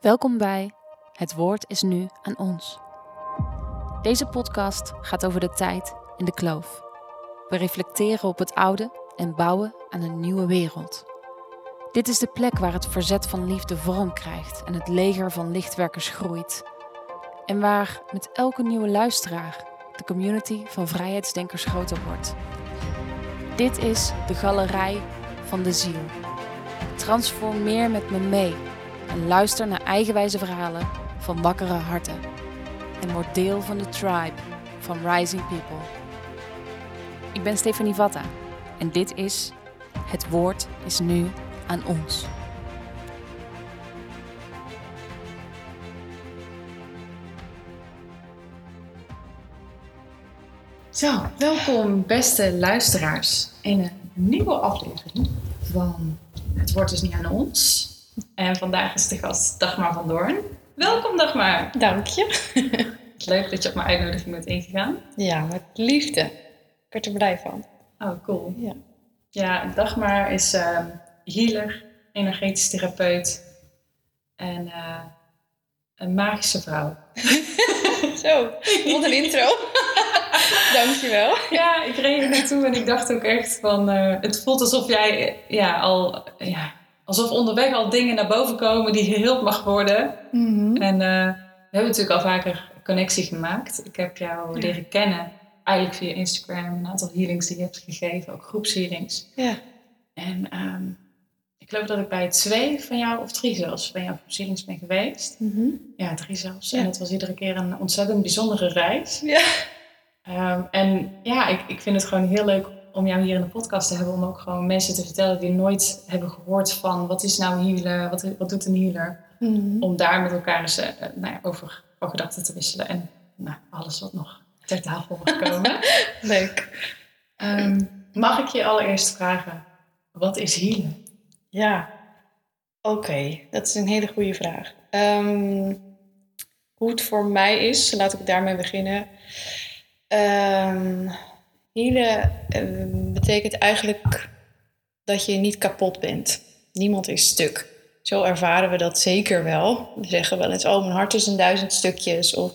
Welkom bij Het Woord is nu aan ons. Deze podcast gaat over de tijd in de kloof. We reflecteren op het oude en bouwen aan een nieuwe wereld. Dit is de plek waar het verzet van liefde vorm krijgt en het leger van lichtwerkers groeit. En waar met elke nieuwe luisteraar de community van vrijheidsdenkers groter wordt. Dit is de galerij van de ziel. Transformeer met me mee en luister naar eigenwijze verhalen van wakkere harten. En word deel van de tribe van Rising People. Ik ben Stefanie Vatta en dit is Het Woord is nu aan ons. Zo, welkom beste luisteraars in een nieuwe aflevering van Het Woord is niet aan ons. En vandaag is de gast Dagmar van Doorn. Welkom Dagmar. Dank je. Leuk dat je op mijn uitnodiging bent ingegaan. Ja, met liefde. Ik werd er blij van. Oh, cool. Ja. Ja, Dagmar is ehm, healer, energetisch therapeut en eh, een magische vrouw. Zo, wat een intro. Dankjewel. Ja, ik reed er naartoe en ik dacht ook echt van... eh, het voelt alsof jij ja, al... Ja, alsof onderweg al dingen naar boven komen die geheeld mag worden. Mhm. En eh, we hebben natuurlijk al vaker connectie gemaakt. Ik heb jou Ja. leren kennen, eigenlijk via Instagram, een aantal healings die je hebt gegeven, ook groepshealings. Ja. En ehm, ik geloof dat ik bij twee van jou, of drie zelfs, van jouw groepshealings ben geweest. Mhm. Ja, drie zelfs. Ja. En het was iedere keer een ontzettend bijzondere reis. Ja. Ehm, en ja, ik, ik vind het gewoon heel leuk om jou hier in de podcast te hebben. Om ook gewoon mensen te vertellen die nooit hebben gehoord van wat is nou een healer, wat, wat doet een healer. Mhm. Om daar met elkaar eens eh, nou ja, over van gedachten te wisselen. En nou, alles wat nog ter tafel mag komen. Leuk. Ehm, mag ik je allereerst vragen, wat is healen? Ja. Oké, dat is een hele goede vraag. Ehm, hoe het voor mij is, laat ik daarmee beginnen. Ehm healen ehm, betekent eigenlijk dat je niet kapot bent. Niemand is stuk. Zo ervaren we dat zeker wel. We zeggen wel eens, oh, mijn hart is in duizend stukjes. Of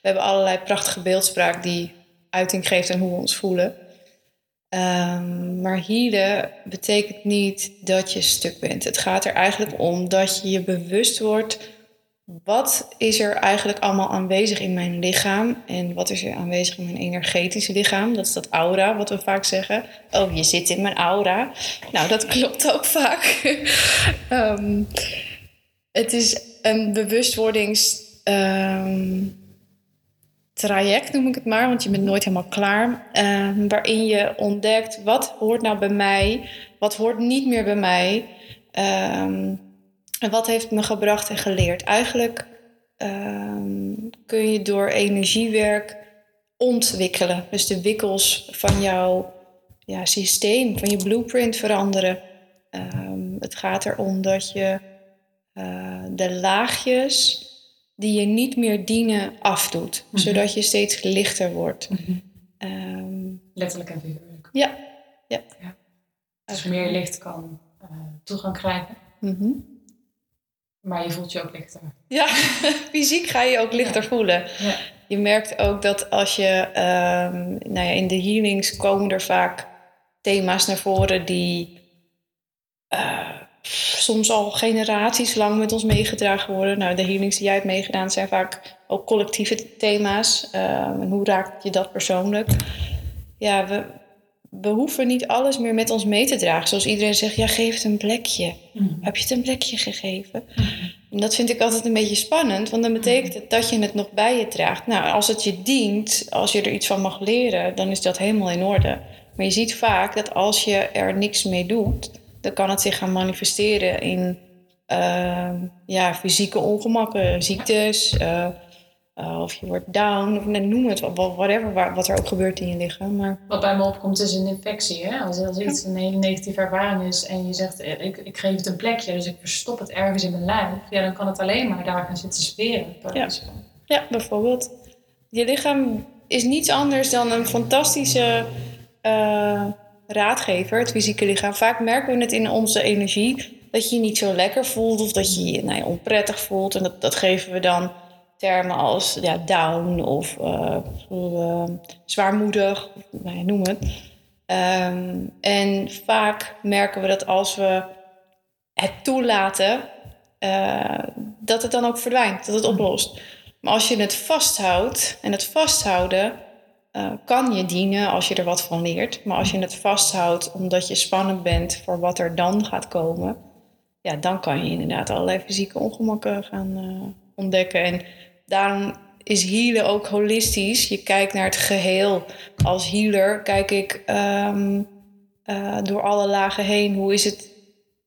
we hebben allerlei prachtige beeldspraak die uiting geeft aan hoe we ons voelen. Ehm, maar healen betekent niet dat je stuk bent. Het gaat er eigenlijk om dat je je bewust wordt... wat is er eigenlijk allemaal aanwezig in mijn lichaam... en wat is er aanwezig in mijn energetische lichaam. Dat is dat aura, wat we vaak zeggen. Oh, je zit in mijn aura. Nou, dat klopt ook vaak. Ehm, het is een bewustwordings... ehm, noem ik het maar, want je bent nooit helemaal klaar. eh, waarin je ontdekt wat hoort nou bij mij, wat hoort niet meer bij mij. ehm, en wat heeft me gebracht en geleerd. Eigenlijk ehm, kun je door energiewerk ontwikkelen. Dus de wikkels van jouw ja, systeem, van je blueprint veranderen. Ehm, het gaat erom dat je eh, de laagjes die je niet meer dienen afdoet. Mhm. Zodat je steeds lichter wordt. Ehm, Letterlijk en figuurlijk. ja. ja. Dus meer licht kan eh, toegang krijgen, Mhm. Maar je voelt je ook lichter. Ja, fysiek ga je je ook lichter voelen. Ja. Je merkt ook dat als je, ehm, nou ja, in de healings komen er vaak thema's naar voren die eh, soms al generaties lang met ons meegedragen worden. Nou, de healings die jij hebt meegedaan zijn vaak ook collectieve thema's. Ehm, en hoe raakt je dat persoonlijk? Ja, we, we hoeven niet alles meer met ons mee te dragen. Zoals iedereen zegt, ja, geef het een plekje. Mhm. Heb je het een plekje gegeven? En dat vind ik altijd een beetje spannend, want dan betekent het dat je het nog bij je draagt. Nou, als het je dient, als je er iets van mag leren, dan is dat helemaal in orde. Maar je ziet vaak dat als je er niks mee doet, dan kan het zich gaan manifesteren in eh, ja, fysieke ongemakken, ziektes, eh, eh, of je wordt down, of noem het, whatever, wat er ook gebeurt in je lichaam. Maar Wat bij me opkomt is een infectie. Hè? Als, als iets een hele negatieve ervaring is en je zegt, eh, ik, ik geef het een plekje, dus ik verstop het ergens in mijn lijf, ja, dan kan het alleen maar daar gaan zitten bij Ja. Ja, bijvoorbeeld. Je lichaam is niets anders dan een fantastische eh, raadgever, het fysieke lichaam. Vaak merken we het in onze energie dat je je niet zo lekker voelt of dat je je nou ja, onprettig voelt. En dat, dat geven we dan termen als ja, down of uh, uh, zwaarmoedig, nou noem het. Um, en vaak merken we dat als we het toelaten, uh, dat het dan ook verdwijnt, dat het oplost. Maar als je het vasthoudt, en het vasthouden uh, kan je dienen als je er wat van leert. Maar als je het vasthoudt omdat je spannend bent voor wat er dan gaat komen, ja, dan kan je inderdaad allerlei fysieke ongemakken gaan ontdekken. En daarom is healen ook holistisch. Je kijkt naar het geheel. Als healer kijk ik um, uh, door alle lagen heen. Hoe is het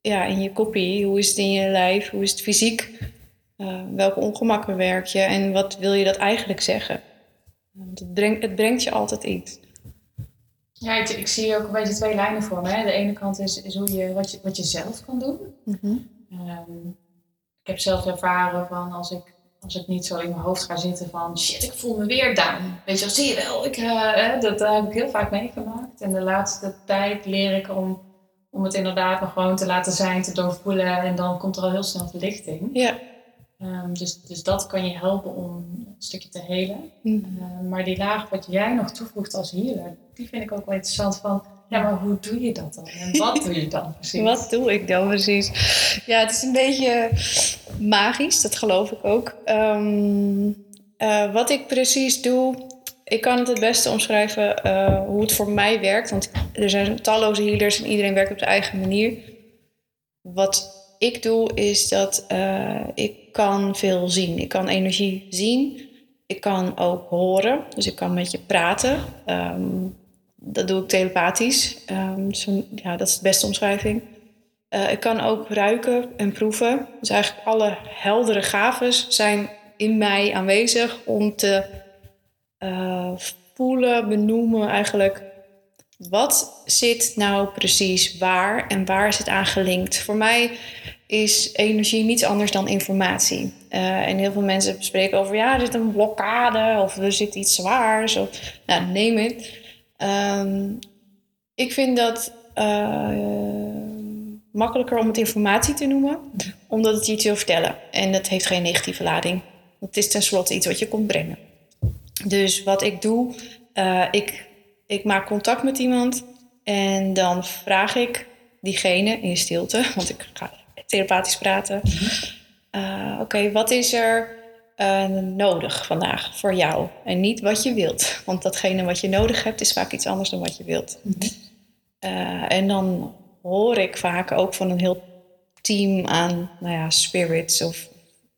ja, in je kopie? Hoe is het in je lijf? Hoe is het fysiek? Uh, welke ongemakken werk je? En wat wil je dat eigenlijk zeggen? Want het brengt, het brengt je altijd iets. Ja, ik, ik, zie ook een beetje twee lijnen voor me. Hè. De ene kant is, is hoe je, wat, je, wat je zelf kan doen. Mm -hmm. um, ik heb zelf ervaren van als ik, als ik niet zo in mijn hoofd ga zitten van shit, ik voel me weer down. Weet je, zie je wel, ik, uh, dat, dat heb ik heel vaak meegemaakt. En de laatste tijd leer ik om, om het inderdaad nog gewoon te laten zijn, te doorvoelen. En dan komt er al heel snel verlichting. Ja. Um, dus, dus dat kan je helpen om een stukje te helen. Mm. Uh, maar die laag wat jij nog toevoegt als healer, die vind ik ook wel interessant van... Ja, maar hoe doe je dat dan? En wat doe je dan precies? wat doe ik dan precies? Ja, het is een beetje magisch, dat geloof ik ook. Um, uh, wat ik precies doe, ik kan het het beste omschrijven uh, hoe het voor mij werkt. Want er zijn talloze healers en iedereen werkt op zijn eigen manier. Wat ik doe is dat uh, ik kan veel zien. Ik kan energie zien. Ik kan ook horen. Dus ik kan met je praten. Um, dat doe ik telepathisch. Um, zo, ja, dat is de beste omschrijving. Uh, ik kan ook ruiken en proeven. Dus eigenlijk alle heldere gaves zijn in mij aanwezig om te uh, voelen, benoemen eigenlijk wat zit nou precies waar en waar is het aan gelinkt? Voor mij is energie niets anders dan informatie. Uh, en heel veel mensen spreken over, ja, er zit een blokkade of er zit iets zwaars. Of, nou, neem het. Um, ik vind dat uh, makkelijker om het informatie te noemen, omdat het je iets wil vertellen. En dat heeft geen negatieve lading. Het is tenslotte iets wat je komt brengen. Dus wat ik doe, uh, ik ik maak contact met iemand en dan vraag ik diegene in stilte, want ik ga telepathisch praten. Uh, Oké, okay, wat is er uh, nodig vandaag voor jou? En niet wat je wilt, want datgene wat je nodig hebt is vaak iets anders dan wat je wilt. Uh, en dan hoor ik vaak ook van een heel team aan nou ja, spirits. Of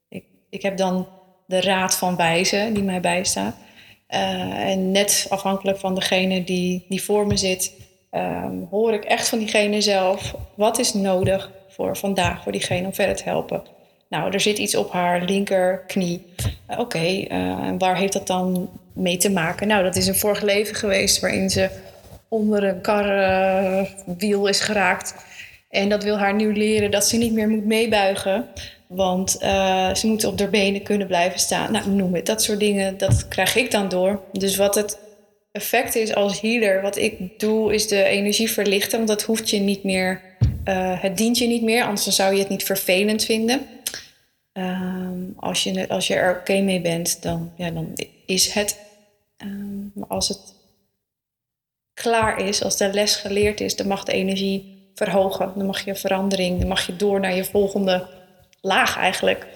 ik, ik heb dan de raad van wijzen die mij bijstaat. Uh, en net afhankelijk van degene die, die voor me zit, um, hoor ik echt van diegene zelf wat is nodig voor vandaag voor diegene om verder te helpen. Nou, er zit iets op haar linkerknie. Uh, Oké, en waar heeft dat dan mee te maken? Nou, dat is een vorig leven geweest waarin ze onder een karwiel is geraakt. En dat wil haar nu leren dat ze niet meer moet meebuigen. Want ze moeten op haar benen kunnen blijven staan. Nou, noem het. Dat soort dingen, dat krijg ik dan door. Dus wat het effect is als healer, wat ik doe, is de energie verlichten. Want dat hoeft je niet meer, het dient je niet meer. Anders zou je het niet vervelend vinden. Um, als, je, als je er oké okay mee bent, dan, ja, dan is het. Um, maar als het klaar is, als de les geleerd is, dan mag de energie verhogen. Dan mag je verandering, dan mag je door naar je volgende laag eigenlijk.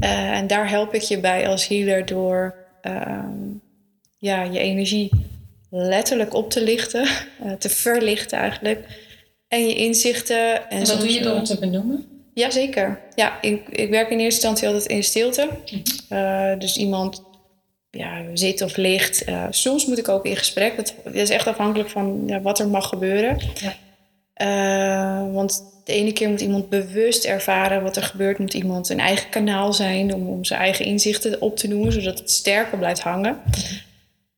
Uh, en daar help ik je bij als healer door uh, ja, je energie letterlijk op te lichten, uh, te verlichten eigenlijk. En je inzichten. En, en wat doe je door te benoemen? Jazeker. Ja, ik, ik werk in eerste instantie altijd in stilte. Mm-hmm. dus iemand ja, zit of ligt. soms moet ik ook in gesprek. Dat, dat is echt afhankelijk van ja, wat er mag gebeuren. Ja. want de ene keer moet iemand bewust ervaren wat er gebeurt. Moet iemand een eigen kanaal zijn om, om zijn eigen inzichten op te noemen, zodat het sterker blijft hangen.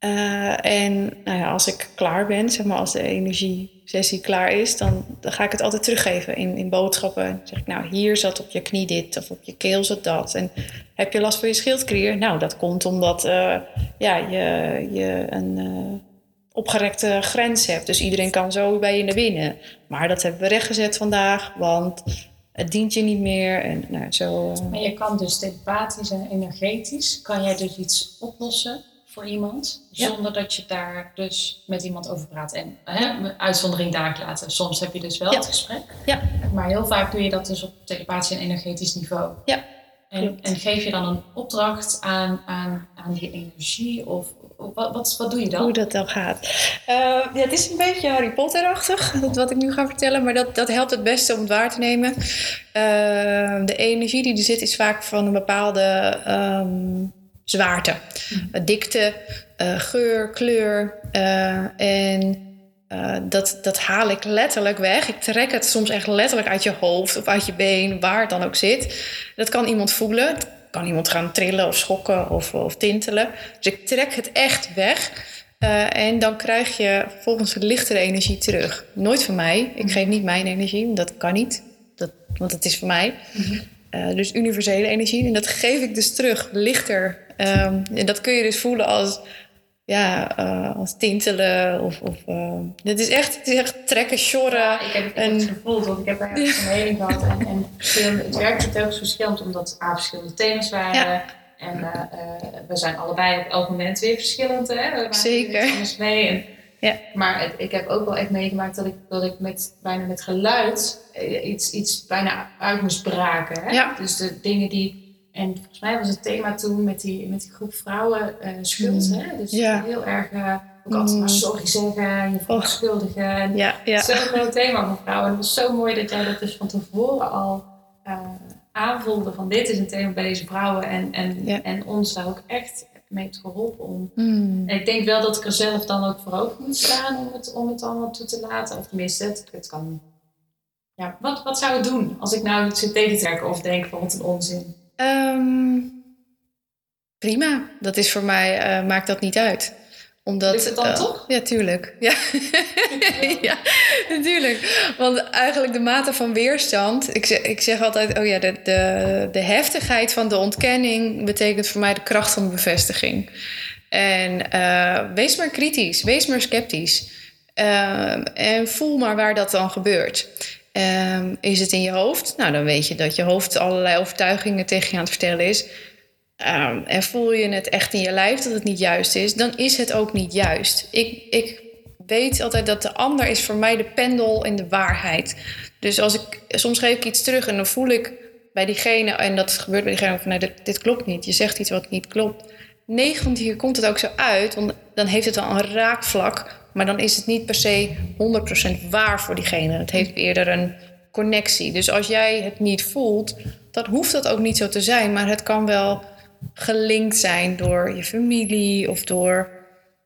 Uh, en nou ja, als ik klaar ben, zeg maar als de energiesessie klaar is, dan, dan ga ik het altijd teruggeven in, in boodschappen. Dan zeg ik, nou, hier zat op je knie dit of op je keel zat dat. En heb je last van je schildklier? Nou, dat komt omdat uh, ja, je, je een uh, opgerekte grens hebt. Dus iedereen kan zo bij je naar binnen. Maar dat hebben we rechtgezet vandaag, want het dient je niet meer. En nou, zo. eh, Maar je kan dus telepathisch en energetisch, kan jij dus iets oplossen voor iemand, Ja. zonder dat je daar dus met iemand over praat. En hè, uitzondering daar laten. Soms heb je dus wel Ja. het gesprek, Ja. maar heel vaak doe je dat dus op telepathisch en energetisch niveau. Ja, En, en geef je dan een opdracht aan, aan, aan die energie? Of, wat, wat, wat doe je dan? Hoe dat dan gaat. Eh, ja, het is een beetje Harry Potter-achtig, wat ik nu ga vertellen. Maar dat, dat helpt het beste om het waar te nemen. Eh, de energie die er zit is vaak van een bepaalde ehm, zwaarte. Eh, dikte, eh, geur, kleur. eh, en eh, dat, dat haal ik letterlijk weg. Ik trek het soms echt letterlijk uit je hoofd of uit je been, waar het dan ook zit. Dat kan iemand voelen. Het kan iemand gaan trillen of schokken of, of tintelen. Dus ik trek het echt weg. En dan krijg je vervolgens een lichtere energie terug. Nooit van mij. Ik geef niet mijn energie, dat kan niet. Dat, want het is van mij. Eh, dus universele energie. En dat geef ik dus terug, lichter. Ehm, en dat kun je dus voelen als, ja, eh, als tintelen. Of, of, eh, het, is echt, het is echt trekken, sjorren. Ja, ik heb het En- gevoeld, want ik heb daar echt een heling gehad. En, en het werkte telkens verschillend, omdat het A, verschillende thema's waren. Ja. En we zijn allebei op elk moment weer verschillend. Hè? We maken Zeker. mee. En, Ja. Maar het- ik heb ook wel echt meegemaakt dat ik, dat ik met, bijna met geluid eh, iets, iets bijna uit moest braken. Hè? Ja. Dus de dingen die... En volgens mij was het thema toen met die, met die groep vrouwen eh, schuld. Mm. Hè? Dus Ja. heel erg... eh, ook altijd Mm. maar sorry zeggen, je verontschuldigen. En Ja, ja. Zo'n groot thema van vrouwen. En het was zo mooi dat jij dat dus van tevoren al aanvoelde van dit is een thema bij deze vrouwen. En, en, Ja. en ons daar ook echt mee heeft geholpen om. Hmm. En ik denk wel dat ik er zelf dan ook voor open moet staan om het, om het allemaal toe te laten. Of tenminste, het, het kan. Ja, wat, wat zou het doen als ik nou zit tegen te of denk van wat een onzin? Ehm, prima. Dat is voor mij, eh, maakt dat niet uit. Omdat, Lukt het dan eh, toch? Ja, tuurlijk. Ja. ja, natuurlijk. Want eigenlijk de mate van weerstand... Ik zeg, ik zeg altijd, oh ja, de, de, de heftigheid van de ontkenning... betekent voor mij de kracht van de bevestiging. En eh, wees maar kritisch, wees maar sceptisch. Ehm, en voel maar waar dat dan gebeurt. Ehm, is het in je hoofd? Nou, dan weet je dat je hoofd allerlei overtuigingen tegen je aan het vertellen is. Ehm, en voel je het echt in je lijf dat het niet juist is, dan is het ook niet juist. Ik, ik weet altijd dat de ander is voor mij de pendel in de waarheid. Dus als ik, soms geef ik iets terug en dan voel ik bij diegene, en dat gebeurt bij diegene, van nee, dit, klopt niet. Je zegt iets wat niet klopt. 9 van de keer komt het ook zo uit, want dan heeft het al een raakvlak. Maar dan is het niet per se 100% waar voor diegene. Het heeft eerder een connectie. Dus als jij het niet voelt, dan hoeft dat ook niet zo te zijn. Maar het kan wel gelinkt zijn door je familie of door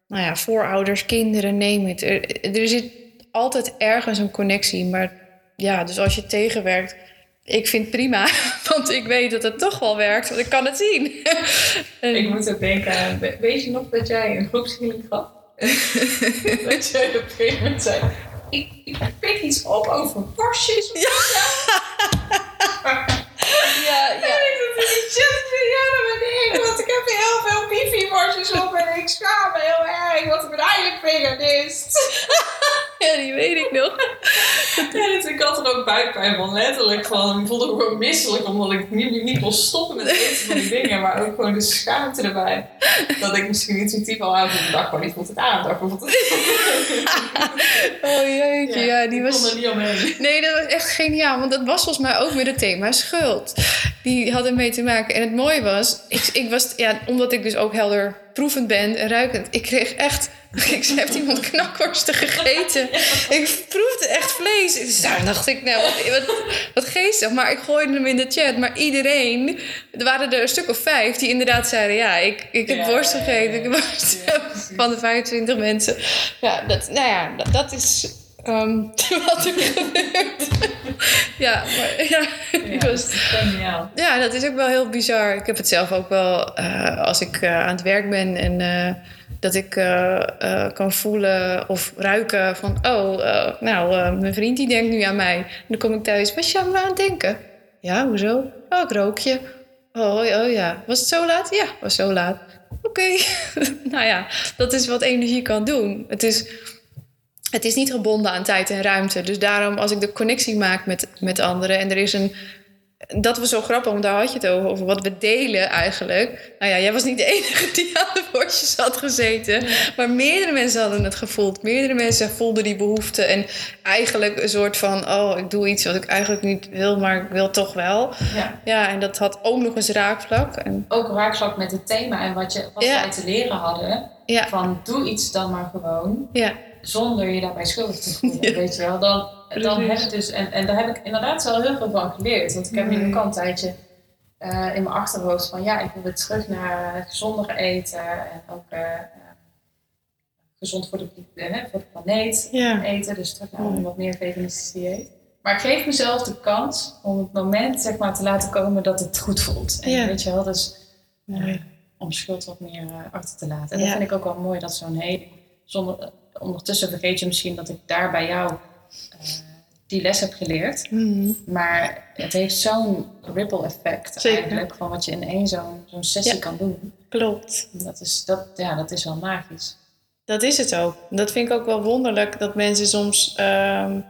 nou ja, voorouders, kinderen, neem het. Er, er zit altijd ergens een connectie. Maar ja, dus als je tegenwerkt, ik vind het prima. Want ik weet dat het toch wel werkt, want ik kan het zien. En- Ik moet ook denken aan, we- weet je nog dat jij een groepshealing gaf? dat jij op een gegeven moment zei, ik, ik pik iets op over worstjes. ja, ik dacht, die ja, dat ben ik, want ik heb heel veel bifi-worstjes op en ik schaam me heel erg, want ik ben eigenlijk veganist. ja, die weet ik nog. Ja, dus ik had er ook buikpijn van, letterlijk van. Ik voelde me gewoon misselijk, omdat ik niet, niet kon stoppen met eten van die dingen. Maar ook gewoon de schaamte erbij. Dat ik misschien intuïtief al aan de dag, maar die voelt het aan. Het Oh jeetje, ja, die ik was... kon er niet omheen. Nee, dat was echt geniaal. Want dat was volgens mij ook weer het thema schuld. Die had ermee te maken. En het mooie was, ik, ik was, ja, omdat ik dus ook helder proevend ben en ruikend. Ik kreeg echt, ik zei, heeft iemand knakworsten gegeten? Ik proefde echt vlees. Dus daar dacht ik, nou, wat, wat, wat geestig. Maar ik gooide hem in de chat. Maar iedereen, er waren er een stuk of vijf die inderdaad zeiden, ja, ik, ik heb Ja, worst ja, gegeten. ja. Ik heb worst van de 25 mensen. Ja, dat, nou ja, dat, dat is ehm, wat er gebeurt. ja, maar ja, ik was, geniaal. ja, dat is ook wel heel bizar. Ik heb het zelf ook wel eh, als ik eh, aan het werk ben en eh, dat ik kan voelen of ruiken van, oh, nou, mijn vriend die denkt nu aan mij. En dan kom ik thuis, was je aan me aan het denken? Ja, hoezo? Oh, ik rook je. Oh, oh ja. Was het zo laat? Ja, was zo laat. Oké, oké, nou ja, dat is wat energie kan doen. Het is, het is niet gebonden aan tijd en ruimte. Dus daarom, als ik de connectie maak met, met anderen en er is een dat was zo grappig, want daar had je het over, over wat we delen eigenlijk. Nou ja, jij was niet de enige die aan de bordjes had gezeten. Maar meerdere mensen hadden het gevoeld. Meerdere mensen voelden die behoefte. En eigenlijk een soort van, oh, ik doe iets wat ik eigenlijk niet wil, maar ik wil toch wel. Ja. Ja, en dat had ook nog eens raakvlak. En, Ook raakvlak met het thema en wat, je, wat Ja. wij te leren hadden. ja, Van doe iets dan maar gewoon. ja, Zonder je daarbij schuldig te voelen. Ja. Weet je wel. Dan, dan heb ik dus, en, en daar heb ik inderdaad wel heel veel van geleerd. Want ik heb nu Mm. ook al een tijdje eh, in mijn achterhoofd van ja, ik wil weer terug naar gezonder eten. En ook eh, gezond voor de, eh, voor de planeet ja. eten. Dus terug naar een Mm. wat meer veganistisch dieet. Maar ik geef mezelf de kans om het moment zeg maar, te laten komen dat het goed voelt. En Ja. weet je wel, dus om schuld wat meer achter te laten. En dat vind ik ook wel mooi, dat zo'n hele... Zonder, ondertussen vergeet je misschien dat ik daar bij jou eh, die les heb geleerd. Mhm. Maar het heeft zo'n ripple effect Zeker. eigenlijk... van wat je in één zo'n zo'n sessie Ja. kan doen. Klopt. Dat is, dat, ja, dat is wel magisch. Dat is het ook. Dat vind ik ook wel wonderlijk dat mensen soms ehm,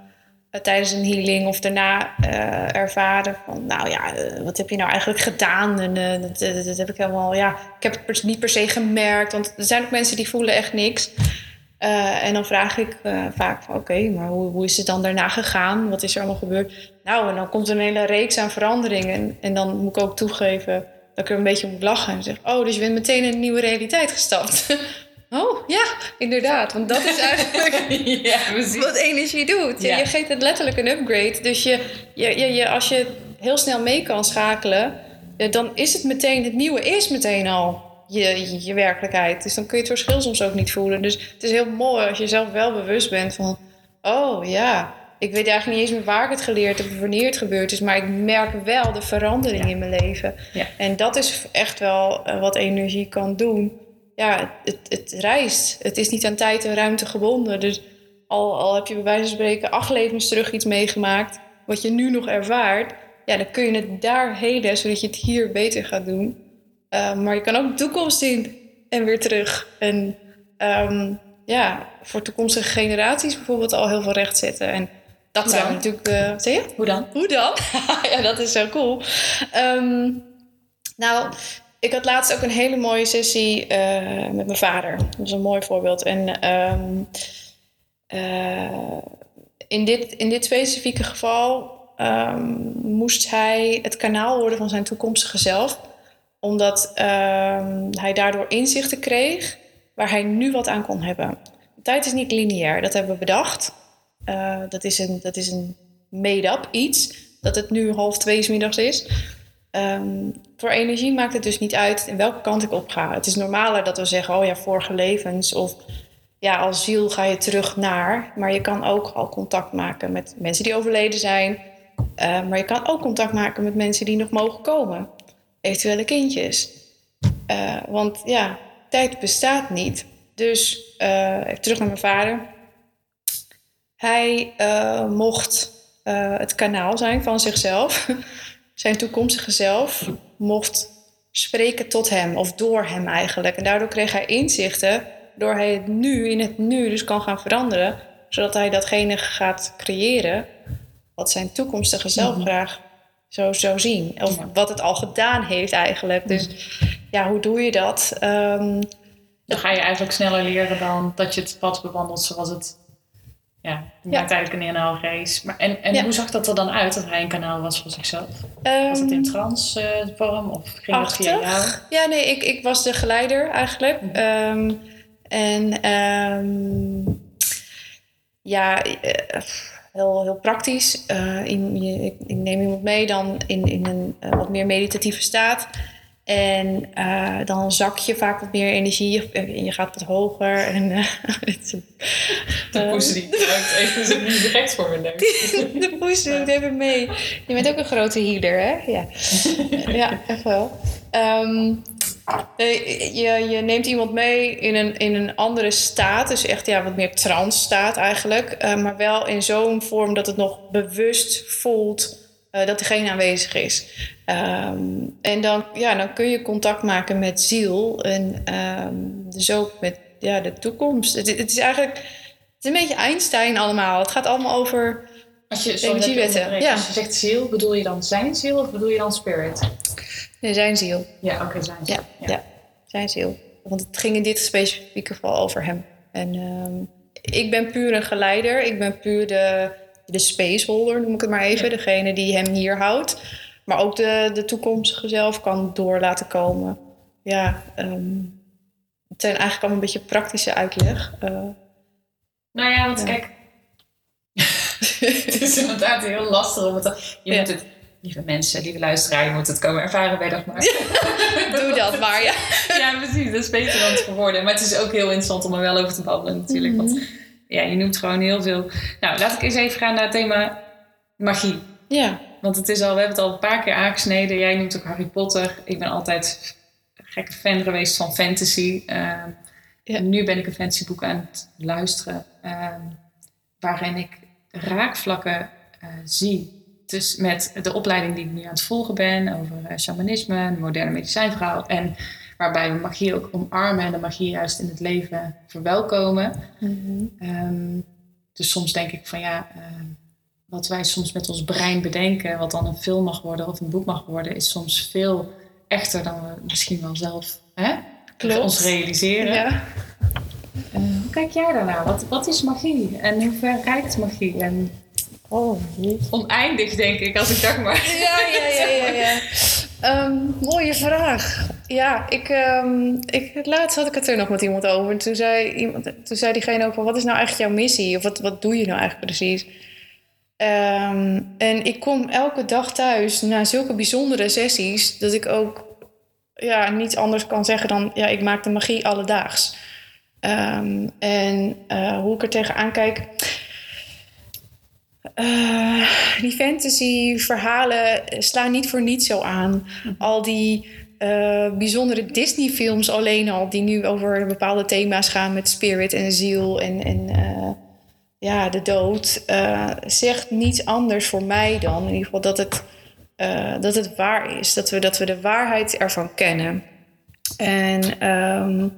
eh, tijdens een healing of daarna eh, ervaren van, nou ja, eh, wat heb je nou eigenlijk gedaan? En dat, dat, dat heb ik helemaal, ja, ik heb het niet per se gemerkt, want er zijn ook mensen die voelen echt niks. Eh, en dan vraag ik eh, vaak van, oké, maar hoe, hoe is het dan daarna gegaan? Wat is er allemaal gebeurd? Nou, en dan komt er een hele reeks aan veranderingen. En, en dan moet ik ook toegeven dat ik er een beetje moet lachen. En zeg, oh, dus je bent meteen in een nieuwe realiteit gestapt. oh, ja, inderdaad. Want dat is eigenlijk ja, wat energie doet. Je, Ja. je geeft het letterlijk een upgrade. Dus je, je, je, je- als je heel snel mee kan schakelen, eh, dan is het meteen, het nieuwe is meteen al je, je, werkelijkheid. Dus dan kun je het verschil soms ook niet voelen. Dus het is heel mooi als je zelf wel bewust bent van, oh ja, ik weet eigenlijk niet eens meer waar ik het geleerd heb of wanneer het gebeurd is, maar ik merk wel de verandering in mijn leven. Ja. En dat is echt wel eh, wat energie kan doen. Ja, het, het reist. Het is niet aan tijd en ruimte gebonden. Dus al, al heb je bij wijze van spreken acht levens terug iets meegemaakt, wat je nu nog ervaart, ja, dan kun je het daar helen, zodat je het hier beter gaat doen. Uh, maar je kan ook de toekomst in en weer terug. En um, ja, voor toekomstige generaties bijvoorbeeld al heel veel recht zetten. En dat Hoe zijn dan? we natuurlijk. Uh, zeg je? Hoe dan? Hoe dan? ja, dat is zo cool. Um, nou, ik had laatst ook een hele mooie sessie uh, met mijn vader. Dat is een mooi voorbeeld. En um, uh, in, dit, in dit specifieke geval um, moest hij het kanaal worden van zijn toekomstige zelf. Omdat hij daardoor inzichten kreeg waar hij nu wat aan kon hebben. Tijd is niet lineair, dat hebben we bedacht. Uh, dat is een, dat is een made-up iets. Dat het nu half twee middags is. Um, voor energie maakt het dus niet uit in welke kant ik op ga. Het is normaler dat we zeggen, oh ja, vorige levens. Of ja, als ziel ga je terug naar. Maar je kan ook al contact maken met mensen die overleden zijn. Uh, maar je kan ook contact maken met mensen die nog mogen komen. Eventuele kindjes. Uh, want ja, tijd bestaat niet. Dus uh, terug naar mijn vader. Hij uh, mocht het kanaal zijn van zichzelf. Zijn toekomstige zelf mocht spreken tot hem, of door hem eigenlijk. En daardoor kreeg hij inzichten, door hij het nu, in het nu dus kan gaan veranderen. Zodat hij datgene gaat creëren wat zijn toekomstige zelf -hmm. graag zo zou zien. Of ja. wat het al gedaan heeft eigenlijk. Dus ja, hoe doe je dat? Um, dan ga je eigenlijk sneller leren dan dat je het pad bewandelt zoals het ja, je maakt eigenlijk een NLG is. Maar en en ja. hoe zag dat er dan uit dat hij een kanaal was voor zichzelf? Um, was het in trans uh, vorm of ging het via jou? Ja, nee, ik, ik was de geleider eigenlijk. Mm -hmm. um, en ja, uh, heel, heel praktisch. Uh, in, je, ik, ik, neem iemand mee dan in, in een wat meer meditatieve staat. En uh, dan zak je vaak wat meer energie en je gaat wat hoger. En, de poes die ruikt even niet direct voor mijn neus. de poes doet even mee. Je bent ook een grote healer, hè? Ja, ja echt wel. Um, je, je neemt iemand mee in een, in een andere staat. Dus echt ja, wat meer trance staat eigenlijk. Uh, maar wel in zo'n vorm dat het nog bewust voelt eh, dat diegene aanwezig is. Ehm, en dan, ja, dan kun je contact maken met ziel en ehm, dus ook met ja, de toekomst. Het, het is eigenlijk het is een beetje Einstein allemaal. Het gaat allemaal over Als je, je energiewetten, ja. Als je zegt ziel, bedoel je dan zijn ziel of bedoel je dan spirit? Nee, zijn ziel. Ja, oké, zijn ziel. Ja, ja. zijn ziel. Want het ging in dit specifieke geval over hem. En ehm, ik ben puur een geleider. Ik ben puur de, de spaceholder, noem ik het maar even. Ja. Degene die hem hier houdt. Maar ook de, de toekomstige zelf kan door laten komen. Ja, ehm, het zijn eigenlijk allemaal een beetje praktische uitleg. Eh, Nou ja, want Ja. kijk. het is inderdaad heel lastig om het. te- Je moet het, lieve mensen, lieve luisteraar, je moet het komen ervaren bij dag maar. doe dat maar, ja. ja, precies. Dat is beter dan het verwoorden. Maar het is ook heel interessant om er wel over te babbelen, natuurlijk. Mhm. Want ja, je noemt gewoon heel veel. Nou, laat ik eens even gaan naar het thema magie. Ja, Want het is al, we hebben het al een paar keer aangesneden. Jij noemt ook Harry Potter. Ik ben altijd een gekke fan geweest van fantasy. Ja. En nu ben ik een fantasyboek aan het luisteren. ehm, waarin ik raakvlakken eh, zie. Dus met de opleiding die ik nu aan het volgen ben. Over eh, shamanisme, moderne medicijnverhaal. En waarbij we magie ook omarmen. En de magie juist in het leven verwelkomen. Mhm. Ehm, dus soms denk ik van ja, ehm, wat wij soms met ons brein bedenken, wat dan een film mag worden of een boek mag worden, is soms veel echter dan we misschien wel zelf hè, Klopt. ons realiseren. ja. Eh, hoe kijk jij daarnaar? Wat, wat is magie? En hoe ver reikt magie? En Oh, oneindig denk ik, als ik dacht maar. Ja, ja, ja, ja. ja. Ehm, mooie vraag. Ja, ik, ehm, ik, laatst had ik het er nog met iemand over. En toen zei, iemand, toen zei diegene ook van, wat is nou eigenlijk jouw missie? Of wat, wat doe je nou eigenlijk precies? Ehm, en ik kom elke dag thuis na zulke bijzondere sessies... dat ik ook ja, niet anders kan zeggen dan... ja, ik maak de magie alledaags. Ehm, en eh, hoe ik er tegenaan kijk... Eh, die fantasy verhalen slaan niet voor niets zo aan. Al die eh, bijzondere Disney films alleen al, die nu over bepaalde thema's gaan met spirit en ziel en, en eh, ja, de dood, zegt niets anders voor mij dan in ieder geval dat het, dat het waar is. Dat we, dat we de waarheid ervan kennen. En ehm,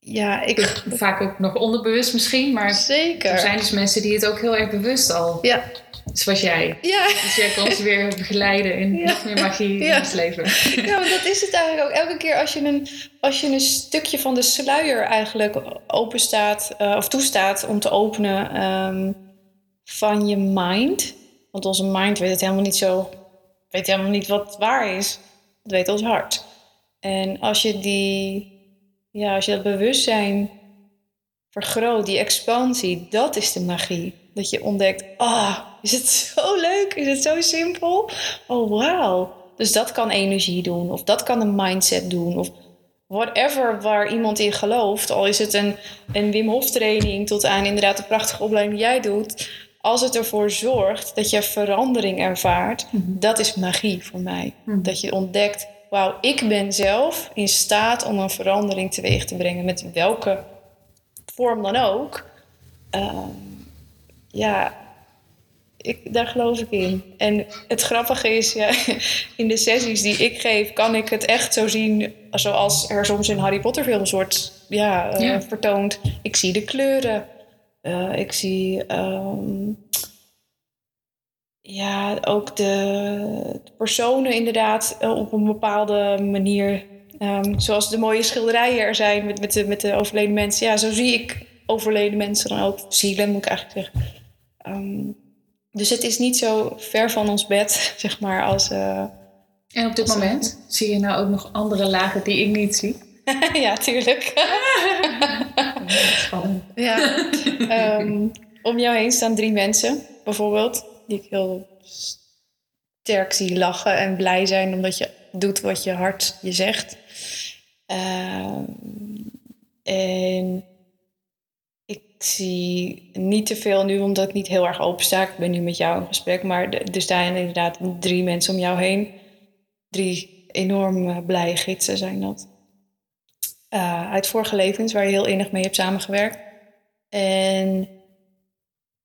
ja, ik. Vaak ook nog onderbewust misschien, maar Zeker. er zijn dus mensen die het ook heel erg bewust al, Ja, zoals jij. ja. Dus jij kan ons weer begeleiden in Ja. nog meer magie Ja. in ons leven. Ja, maar dat is het eigenlijk ook. Elke keer als je een, als je een stukje van de sluier eigenlijk open staat, eh, of toestaat om te openen ehm, van je mind. Want onze mind weet het helemaal niet zo, weet helemaal niet wat waar is. Dat weet ons hart. En als je die, ja, als je dat bewustzijn vergroot, die expansie, dat is de magie. Dat je ontdekt, ah, is het zo leuk? Is het zo simpel? Oh, wauw. Dus dat kan energie doen, of dat kan een mindset doen, of whatever waar iemand in gelooft. Al is het een, een Wim Hof training tot aan inderdaad de prachtige opleiding die jij doet. Als het ervoor zorgt dat je verandering ervaart, dat is magie voor mij. Mhm. Dat je ontdekt, wauw, ik ben zelf in staat om een verandering teweeg te brengen. Met welke vorm dan ook. Ehm, ja, ik, daar geloof ik in. En het grappige is, ja, in de sessies die ik geef, kan ik het echt zo zien zoals er soms in Harry Potter films wordt ja, Ja. vertoond. Ik zie de kleuren. Eh, ik zie ehm, ja, ook de, de personen inderdaad eh, op een bepaalde manier. Ehm, zoals de mooie schilderijen er zijn met, met, de, met de overleden mensen. Ja, zo zie ik overleden mensen dan ook. Zielen, moet ik eigenlijk zeggen. Ehm, dus het is niet zo ver van ons bed, zeg maar, als... eh, En op dit moment zie je nou ook nog andere lagen die ik niet zie. ja, tuurlijk. Ja. Ehm, om jou heen staan drie mensen, bijvoorbeeld, die ik heel sterk zie lachen en blij zijn omdat je doet wat je hart je zegt. Ehm, en ik zie niet te veel nu, omdat ik niet heel erg open. Ik ben nu met jou in gesprek, maar er staan inderdaad drie mensen om jou heen. Drie enorm eh, blije gidsen zijn dat. Eh, uit vorige levens, waar je heel innig mee hebt samengewerkt. En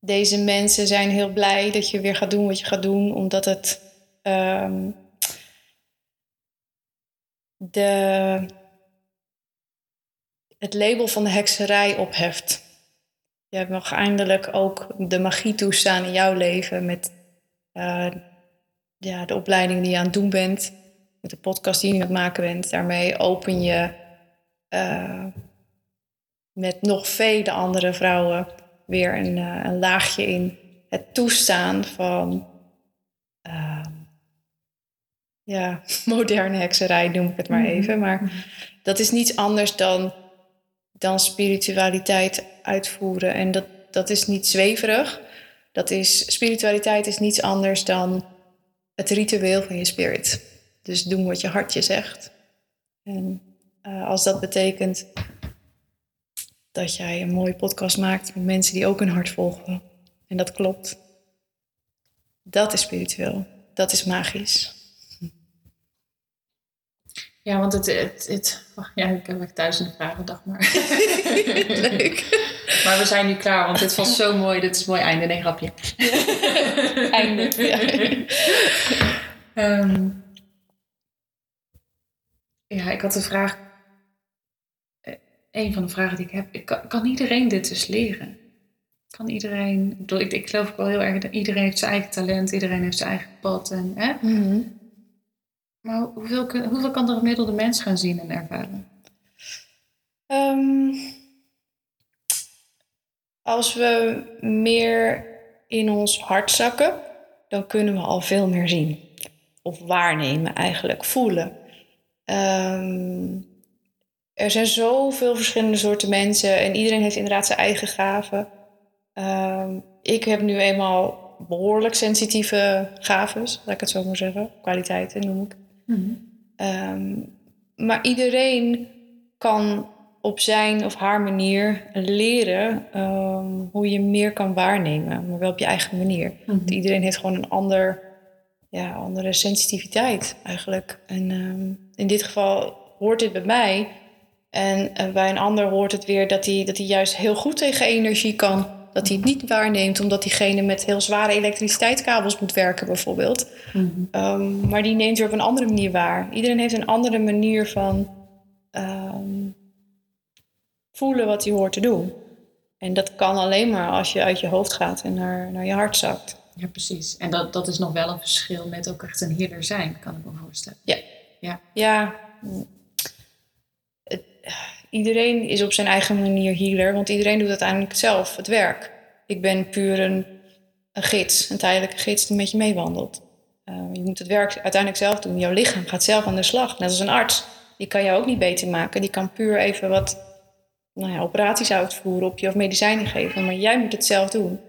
deze mensen zijn heel blij dat je weer gaat doen wat je gaat doen, omdat het ehm, de, het label van de hekserij opheft. Je hebt nog eindelijk ook de magie toestaan in jouw leven met eh, ja, de opleiding die je aan het doen bent, met de podcast die je aan het maken bent. Daarmee open je eh, met nog vele andere vrouwen weer een, eh, een laagje in het toestaan van ehm, ja, moderne hekserij, noem ik het maar even. Maar dat is niets anders dan, dan spiritualiteit uitvoeren. En dat, dat is niet zweverig. Dat is, spiritualiteit is niets anders dan het ritueel van je spirit. Dus doen wat je hartje zegt. En uh, als dat betekent dat jij een mooie podcast maakt met mensen die ook hun hart volgen. En dat klopt. Dat is spiritueel. Dat is magisch. Ja, want het, het, het oh, ja, ik heb echt duizenden vragen, dag maar. Leuk. Maar we zijn nu klaar, want dit was zo mooi. Dit is een mooi einde. Nee, grapje. Einde. Ja. Ehm, ja, ik had een vraag. Een van de vragen die ik heb. ik Kan, kan iedereen dit dus leren? Kan iedereen... Ik, bedoel, ik, ik geloof ook wel heel erg dat iedereen heeft zijn eigen talent. Iedereen heeft zijn eigen pad. En, hè? Mhm. Maar hoeveel, hoeveel kan de gemiddelde mens gaan zien en ervaren? Ehm, als we meer in ons hart zakken, dan kunnen we al veel meer zien. Of waarnemen eigenlijk, voelen. Ehm, er zijn zoveel verschillende soorten mensen en iedereen heeft inderdaad zijn eigen gaven. Ehm, ik heb nu eenmaal behoorlijk sensitieve gaven, laat ik het zo maar zeggen. Kwaliteiten noem ik. Ehm, maar iedereen kan op zijn of haar manier leren ehm, hoe je meer kan waarnemen, maar wel op je eigen manier. Want iedereen heeft gewoon een ander, ja, andere sensitiviteit eigenlijk. En in dit geval hoort dit bij mij. En eh, bij een ander hoort het weer dat hij, dat hij juist heel goed tegen energie kan. Dat hij het niet waarneemt, omdat diegene met heel zware elektriciteitskabels moet werken, bijvoorbeeld. Ehm, maar die neemt weer op een andere manier waar. Iedereen heeft een andere manier van ehm, voelen wat hij hoort te doen. En dat kan alleen maar als je uit je hoofd gaat en naar, naar je hart zakt. Ja, precies. En dat, dat is nog wel een verschil met ook echt een healer zijn, kan ik me voorstellen. Ja. Ja. Ja. Iedereen is op zijn eigen manier healer, want iedereen doet uiteindelijk zelf het werk. Ik ben puur een, een gids, een tijdelijke gids die met je meewandelt. Eh, je moet het werk uiteindelijk zelf doen. Jouw lichaam gaat zelf aan de slag, net als een arts. Die kan jou ook niet beter maken. Die kan puur even wat nou ja, operaties uitvoeren op je of medicijnen geven. Maar jij moet het zelf doen.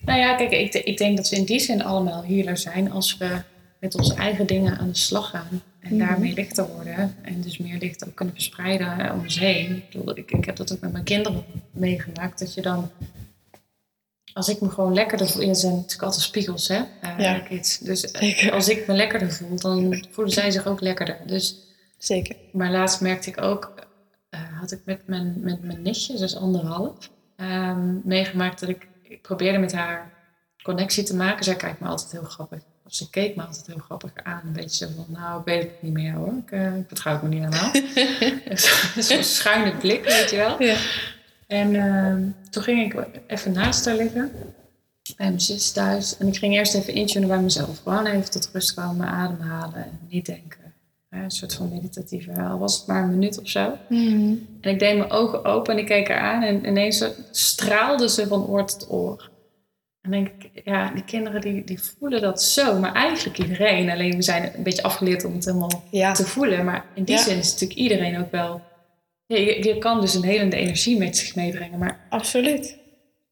Nou ja, kijk, ik, ik denk dat we in die zin allemaal healer zijn als we met onze eigen dingen aan de slag gaan. En Mhm. daarmee lichter worden. En dus meer licht ook kunnen verspreiden om ons heen. Ik, bedoel, ik, ik heb dat ook met mijn kinderen meegemaakt. Dat je dan, als ik me gewoon lekkerder voel. Ja, ze zijn natuurlijk altijd spiegels, hè? eh, Ja. kids. Dus eh, Zeker. als ik me lekkerder voel, dan voelen zij zich ook lekkerder. Dus Zeker. Maar laatst merkte ik ook, eh, had ik met mijn, met mijn nichtje, dus anderhalf, ehm, meegemaakt dat ik, ik probeerde met haar connectie te maken. Zij kijkt me altijd heel grappig. Of ze keek me altijd heel grappig aan. Een beetje zo van, nou, ik weet het niet meer hoor. Ik, eh, ik vertrouw het me niet helemaal. Zo'n schuine blik, weet je wel. Ja. En ehm, toen ging ik even naast haar liggen. Bij mijn zus thuis. En ik ging eerst even intunen bij mezelf. Gewoon even tot rust komen, ademhalen en niet denken. Een soort van meditatieve, al was het maar een minuut of zo. Mhm. En ik deed mijn ogen open en ik keek haar aan. En ineens straalde ze van oor tot oor. En dan denk ik, ja, die kinderen die, die voelen dat zo. Maar eigenlijk iedereen. Alleen we zijn een beetje afgeleerd om het helemaal Ja. te voelen. Maar in die Ja. zin is natuurlijk iedereen ook wel... Ja, je, je kan dus een helende energie met zich meebrengen. Maar Absoluut.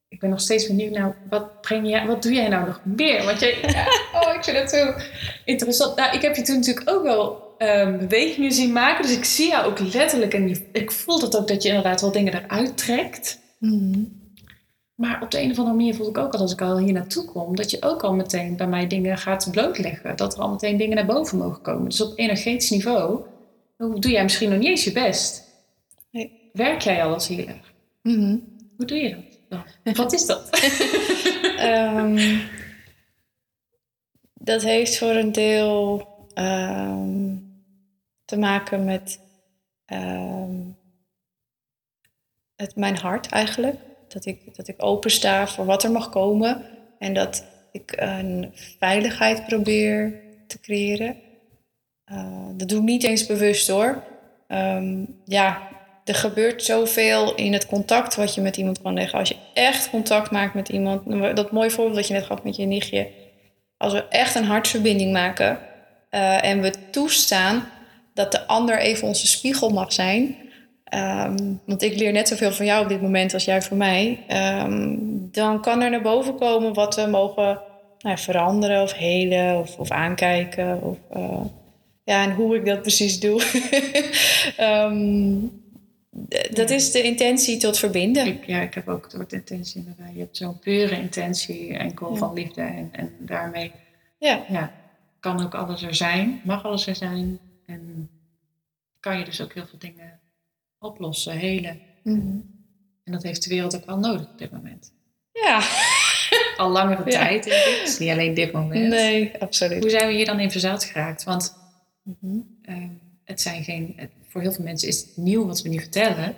ik ben nog steeds benieuwd naar wat, breng jij, wat doe jij nou nog meer? Want jij, ja, oh, ik vind het zo interessant. Nou, ik heb je toen natuurlijk ook wel ehm, bewegingen zien maken. Dus ik zie jou ook letterlijk en je- ik voel dat ook dat je inderdaad wel dingen eruit trekt. Mhm. Maar op de een of andere manier voel ik ook al als ik al hier naartoe kom, dat je ook al meteen bij mij dingen gaat blootleggen. Dat er al meteen dingen naar boven mogen komen. Dus op energetisch niveau doe jij misschien nog niet eens je best. Nee. Werk jij al als healer? Mhm. Hoe doe je dat? dan? Wat is dat? Ehm, dat heeft voor een deel ehm, te maken met ehm, het, mijn hart eigenlijk. Dat ik, dat ik opensta voor wat er mag komen. En dat ik een veiligheid probeer te creëren. Uh, dat doe ik niet eens bewust hoor. Ehm, ja, er gebeurt zoveel in het contact wat je met iemand kan leggen. Als je echt contact maakt met iemand. Dat mooie voorbeeld dat je net gaf met je nichtje. Als we echt een hartverbinding maken. Uh, en we toestaan dat de ander even onze spiegel mag zijn. Um, want ik leer net zoveel van jou op dit moment als jij van mij. Um, dan kan er naar boven komen wat we mogen nou, veranderen of helen of, of aankijken. Of, uh, ja, en hoe ik dat precies doe. um, dat is de intentie tot verbinden. Ik, ja, ik heb ook het woord intentie inderdaad. Je hebt zo'n pure intentie enkel ja. van liefde. En, en daarmee ja. Ja, kan ook alles er zijn, mag alles er zijn. En kan je dus ook heel veel dingen oplossen, helen. Mm -hmm. En dat heeft de wereld ook wel nodig op dit moment. Ja. Al langere tijd, denk ik. Niet alleen dit moment. Nee, absoluut. Hoe zijn we hier dan in verzeild geraakt? Want mm -hmm. uh, het zijn geen... Voor heel veel mensen is het nieuw wat we nu vertellen.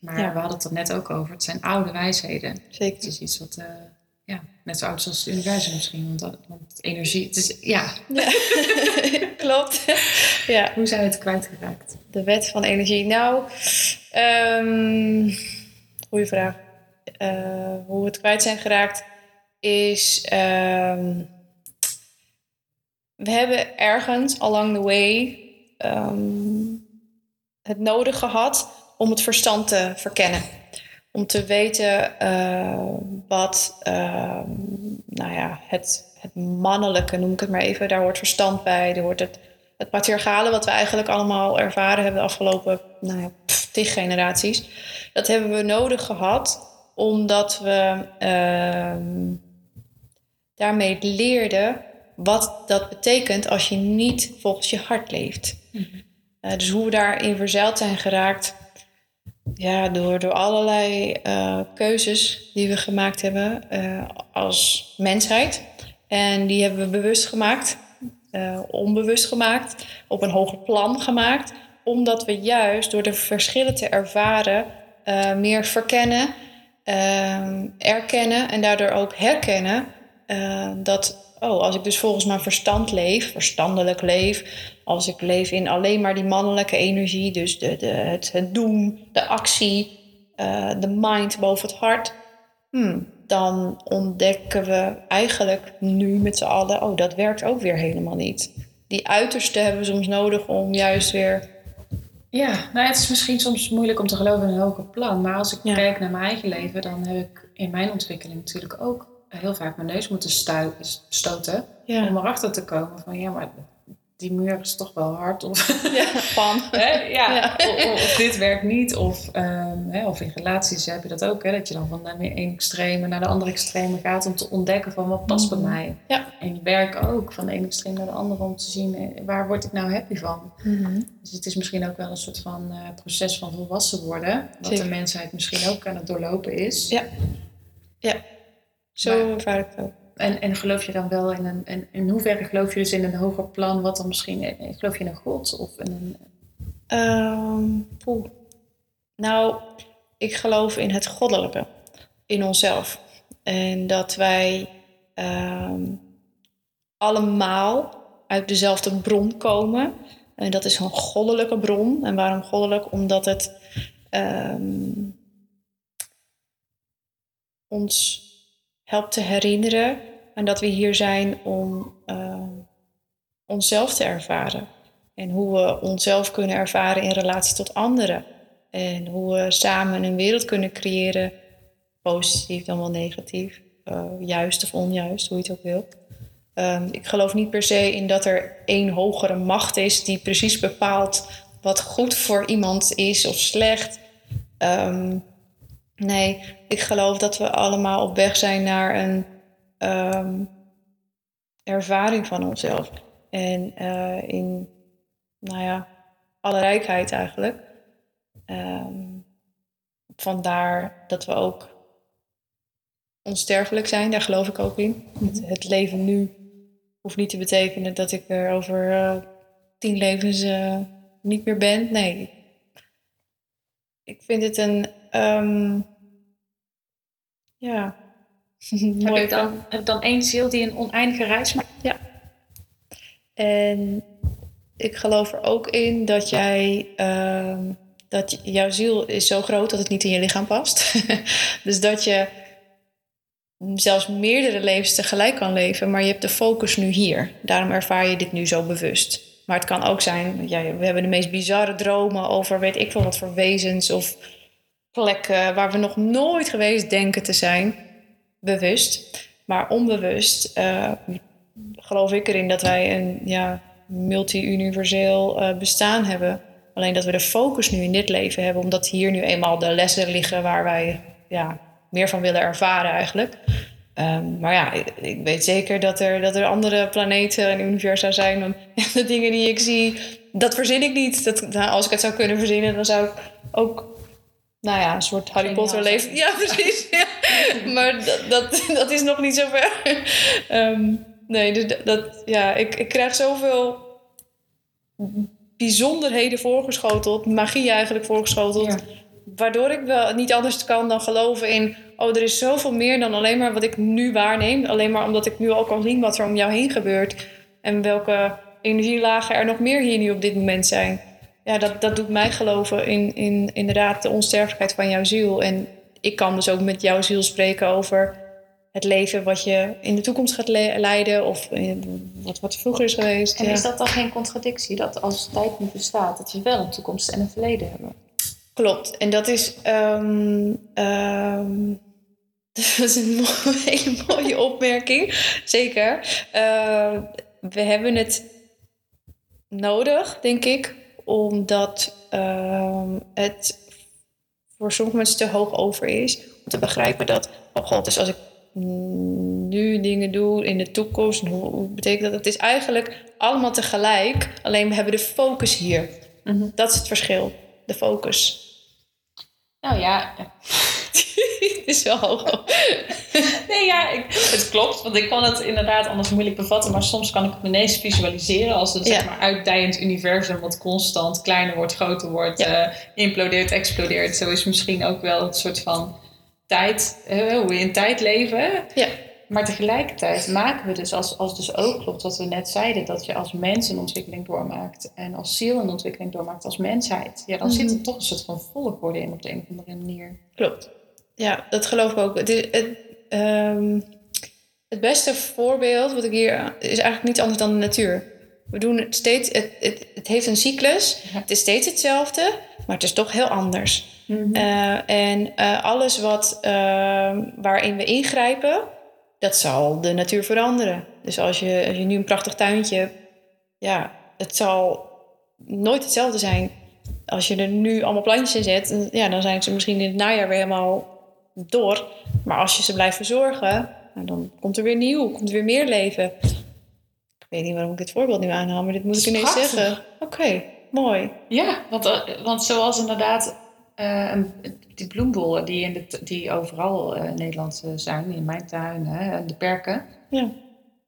Maar ja. we hadden het er net ook over. Het zijn oude wijsheden. Zeker. Het is iets wat... Uh, ja, net zo oud als het universum misschien. Want, dat, want energie... Het is, ja. ja. Klopt. ja. Hoe zijn we het kwijtgeraakt? De wet van energie. Nou, um, goeie vraag. Uh, hoe we het kwijt zijn geraakt is... Um, we hebben ergens along the way um, het nodig gehad om het verstand te verkennen. Om te weten uh, wat uh, nou ja, het, het mannelijke, noem ik het maar even, daar hoort verstand bij. Er hoort het, het patriarchale, wat we eigenlijk allemaal ervaren hebben de afgelopen nou ja, pff, tig generaties. Dat hebben we nodig gehad omdat we uh, daarmee leerden wat dat betekent als je niet volgens je hart leeft. Mm-hmm. Uh, dus hoe we daarin verzeild zijn geraakt, ja, door, door allerlei uh, keuzes die we gemaakt hebben uh, als mensheid. En die hebben we bewust gemaakt, onbewust gemaakt, op een hoger plan gemaakt, omdat we juist door de verschillen te ervaren meer verkennen, erkennen en daardoor ook herkennen dat oh, als ik dus volgens mijn verstand leef, verstandelijk leef, als ik leef in alleen maar die mannelijke energie, dus de, de, het, het doen, de actie, uh, de mind boven het hart, hmm, dan ontdekken we eigenlijk nu met z'n allen, oh, dat werkt ook weer helemaal niet. Die uiterste hebben we soms nodig om juist weer. Ja, nou, het is misschien soms moeilijk om te geloven in een hoger plan. Maar als ik ja. kijk naar mijn eigen leven, dan heb ik in mijn ontwikkeling natuurlijk ook heel vaak mijn neus moeten stuiten, stoten. Ja. Om erachter te komen van ja, maar die muur is toch wel hard. Of, ja, pan. hè? Ja, ja. Of, of, dit werkt niet. Of, um, hè, of in relaties heb je dat ook. Hè, dat je dan van de ene extreme naar de andere extreme gaat. Om te ontdekken van wat past bij mij. Ja. En werk ook. Van de ene extreme naar de andere. Om te zien eh, waar word ik nou happy van. Mm-hmm. Dus het is misschien ook wel een soort van uh, proces van volwassen worden. Wat Zeker. de mensheid misschien ook aan het doorlopen is. Ja. Ja. Zo ervaar ik het ook. En, en geloof je dan wel in een. En in hoeverre geloof je dus in een hoger plan, wat dan misschien. Geloof je in een God of in een. Um, nou, ik geloof in het goddelijke, in onszelf. En dat wij um, allemaal uit dezelfde bron komen. En dat is een goddelijke bron. En waarom goddelijk? Omdat het um, ons helpt te herinneren en dat we hier zijn om uh, onszelf te ervaren. En hoe we onszelf kunnen ervaren in relatie tot anderen. En hoe we samen een wereld kunnen creëren, positief dan wel negatief, uh, juist of onjuist, hoe je het ook wilt. Um, ik geloof niet per se in dat er één hogere macht is die precies bepaalt wat goed voor iemand is of slecht. Um, Nee, ik geloof dat we allemaal op weg zijn naar een um, ervaring van onszelf. En uh, in, nou ja, alle rijkheid eigenlijk. Um, vandaar dat we ook onsterfelijk zijn. Daar geloof ik ook in. Het, het leven nu hoeft niet te betekenen dat ik er over eh, tien levens eh, niet meer ben. Nee. Ik vind het een. ehm, ja. Heb mooi ik dan, heb dan één ziel die een oneindige reis maakt? En ik geloof er ook in dat jij. ehm, dat jouw ziel is zo groot dat het niet in je lichaam past. dus dat je zelfs meerdere levens tegelijk kan leven, maar je hebt de focus nu hier. Daarom ervaar je dit nu zo bewust. Maar het kan ook zijn, ja, we hebben de meest bizarre dromen over weet ik veel wat voor wezens of plekken waar we nog nooit geweest denken te zijn, bewust. Maar onbewust eh, geloof ik erin dat wij een ja, multi-universeel eh, bestaan hebben. Alleen dat we de focus nu in dit leven hebben, omdat hier nu eenmaal de lessen liggen waar wij ja, meer van willen ervaren eigenlijk. Ehm, maar ja, ik, ik weet zeker dat er, dat er andere planeten en universa zijn. Want de dingen die ik zie, dat verzin ik niet. Dat, nou, als ik het zou kunnen verzinnen, dan zou ik ook, nou ja, een soort Harry Potter leven. Ja, precies. ja. Maar dat, dat, dat is nog niet zover. Ehm nee, dus dat, dat, ja, ik, ik krijg zoveel bijzonderheden voorgeschoteld, magie eigenlijk voorgeschoteld. Ja. Waardoor ik wel niet anders kan dan geloven in... oh, er is zoveel meer dan alleen maar wat ik nu waarneem. Alleen maar omdat ik nu al kan zien wat er om jou heen gebeurt. En welke energielagen er nog meer hier nu op dit moment zijn. Ja, dat, dat doet mij geloven in, in inderdaad de onsterfelijkheid van jouw ziel. En ik kan dus ook met jouw ziel spreken over het leven wat je in de toekomst gaat le- leiden. Of eh, wat, wat vroeger is geweest. En ja. is dat dan geen contradictie? Dat als tijd niet bestaat, dat we wel een toekomst en een verleden hebben? Klopt. En dat is, ehm, ehm, dat is een hele mooie opmerking. Zeker. Eh, we hebben het nodig, denk ik, omdat ehm, het voor sommige mensen te hoog over is. Om te begrijpen dat, oh god, dus als ik nu dingen doe in de toekomst, hoe, hoe betekent dat? Het is eigenlijk allemaal tegelijk, alleen we hebben de focus hier. Dat is het verschil, de focus. Nou ja, is wel hoog. Nee, ja, ik, het klopt. Want ik kan het inderdaad anders moeilijk bevatten. Maar soms kan ik het me ineens visualiseren als een Ja. zeg maar, uitdijend universum. Wat constant kleiner wordt, groter wordt, Ja. eh, implodeert, explodeert. Zo is misschien ook wel het soort van tijd, eh, hoe we in tijd leven. Ja. Maar tegelijkertijd maken we dus, als, als dus ook klopt wat we net zeiden, dat je als mens een ontwikkeling doormaakt en als ziel een ontwikkeling doormaakt als mensheid, ja, dan Mhm. zit er toch een soort van volgorde in op de een of andere manier. Klopt. Ja, dat geloof ik ook. Het, is, het, ehm, het beste voorbeeld wat ik hier is eigenlijk niets anders dan de natuur. We doen het steeds, het, het, het heeft een cyclus. Ja. Het is steeds hetzelfde, maar het is toch heel anders. Mhm. Eh, en eh, alles wat, ehm, waarin we ingrijpen, dat zal de natuur veranderen. Dus als je, als je nu een prachtig tuintje hebt, ja, het zal nooit hetzelfde zijn. Als je er nu allemaal plantjes in zet, ja, dan zijn ze misschien in het najaar weer helemaal door. Maar als je ze blijft verzorgen, nou, dan komt er weer nieuw, komt er weer meer leven. Ik weet niet waarom ik dit voorbeeld nu aanhaal, maar dit moet ik ineens prachtig. zeggen. Oké, mooi. Ja, want, eh, want zoals inderdaad eh, die bloembollen die, in de, die overal eh, in Nederland zijn, in mijn tuin, hè, de perken. Ja,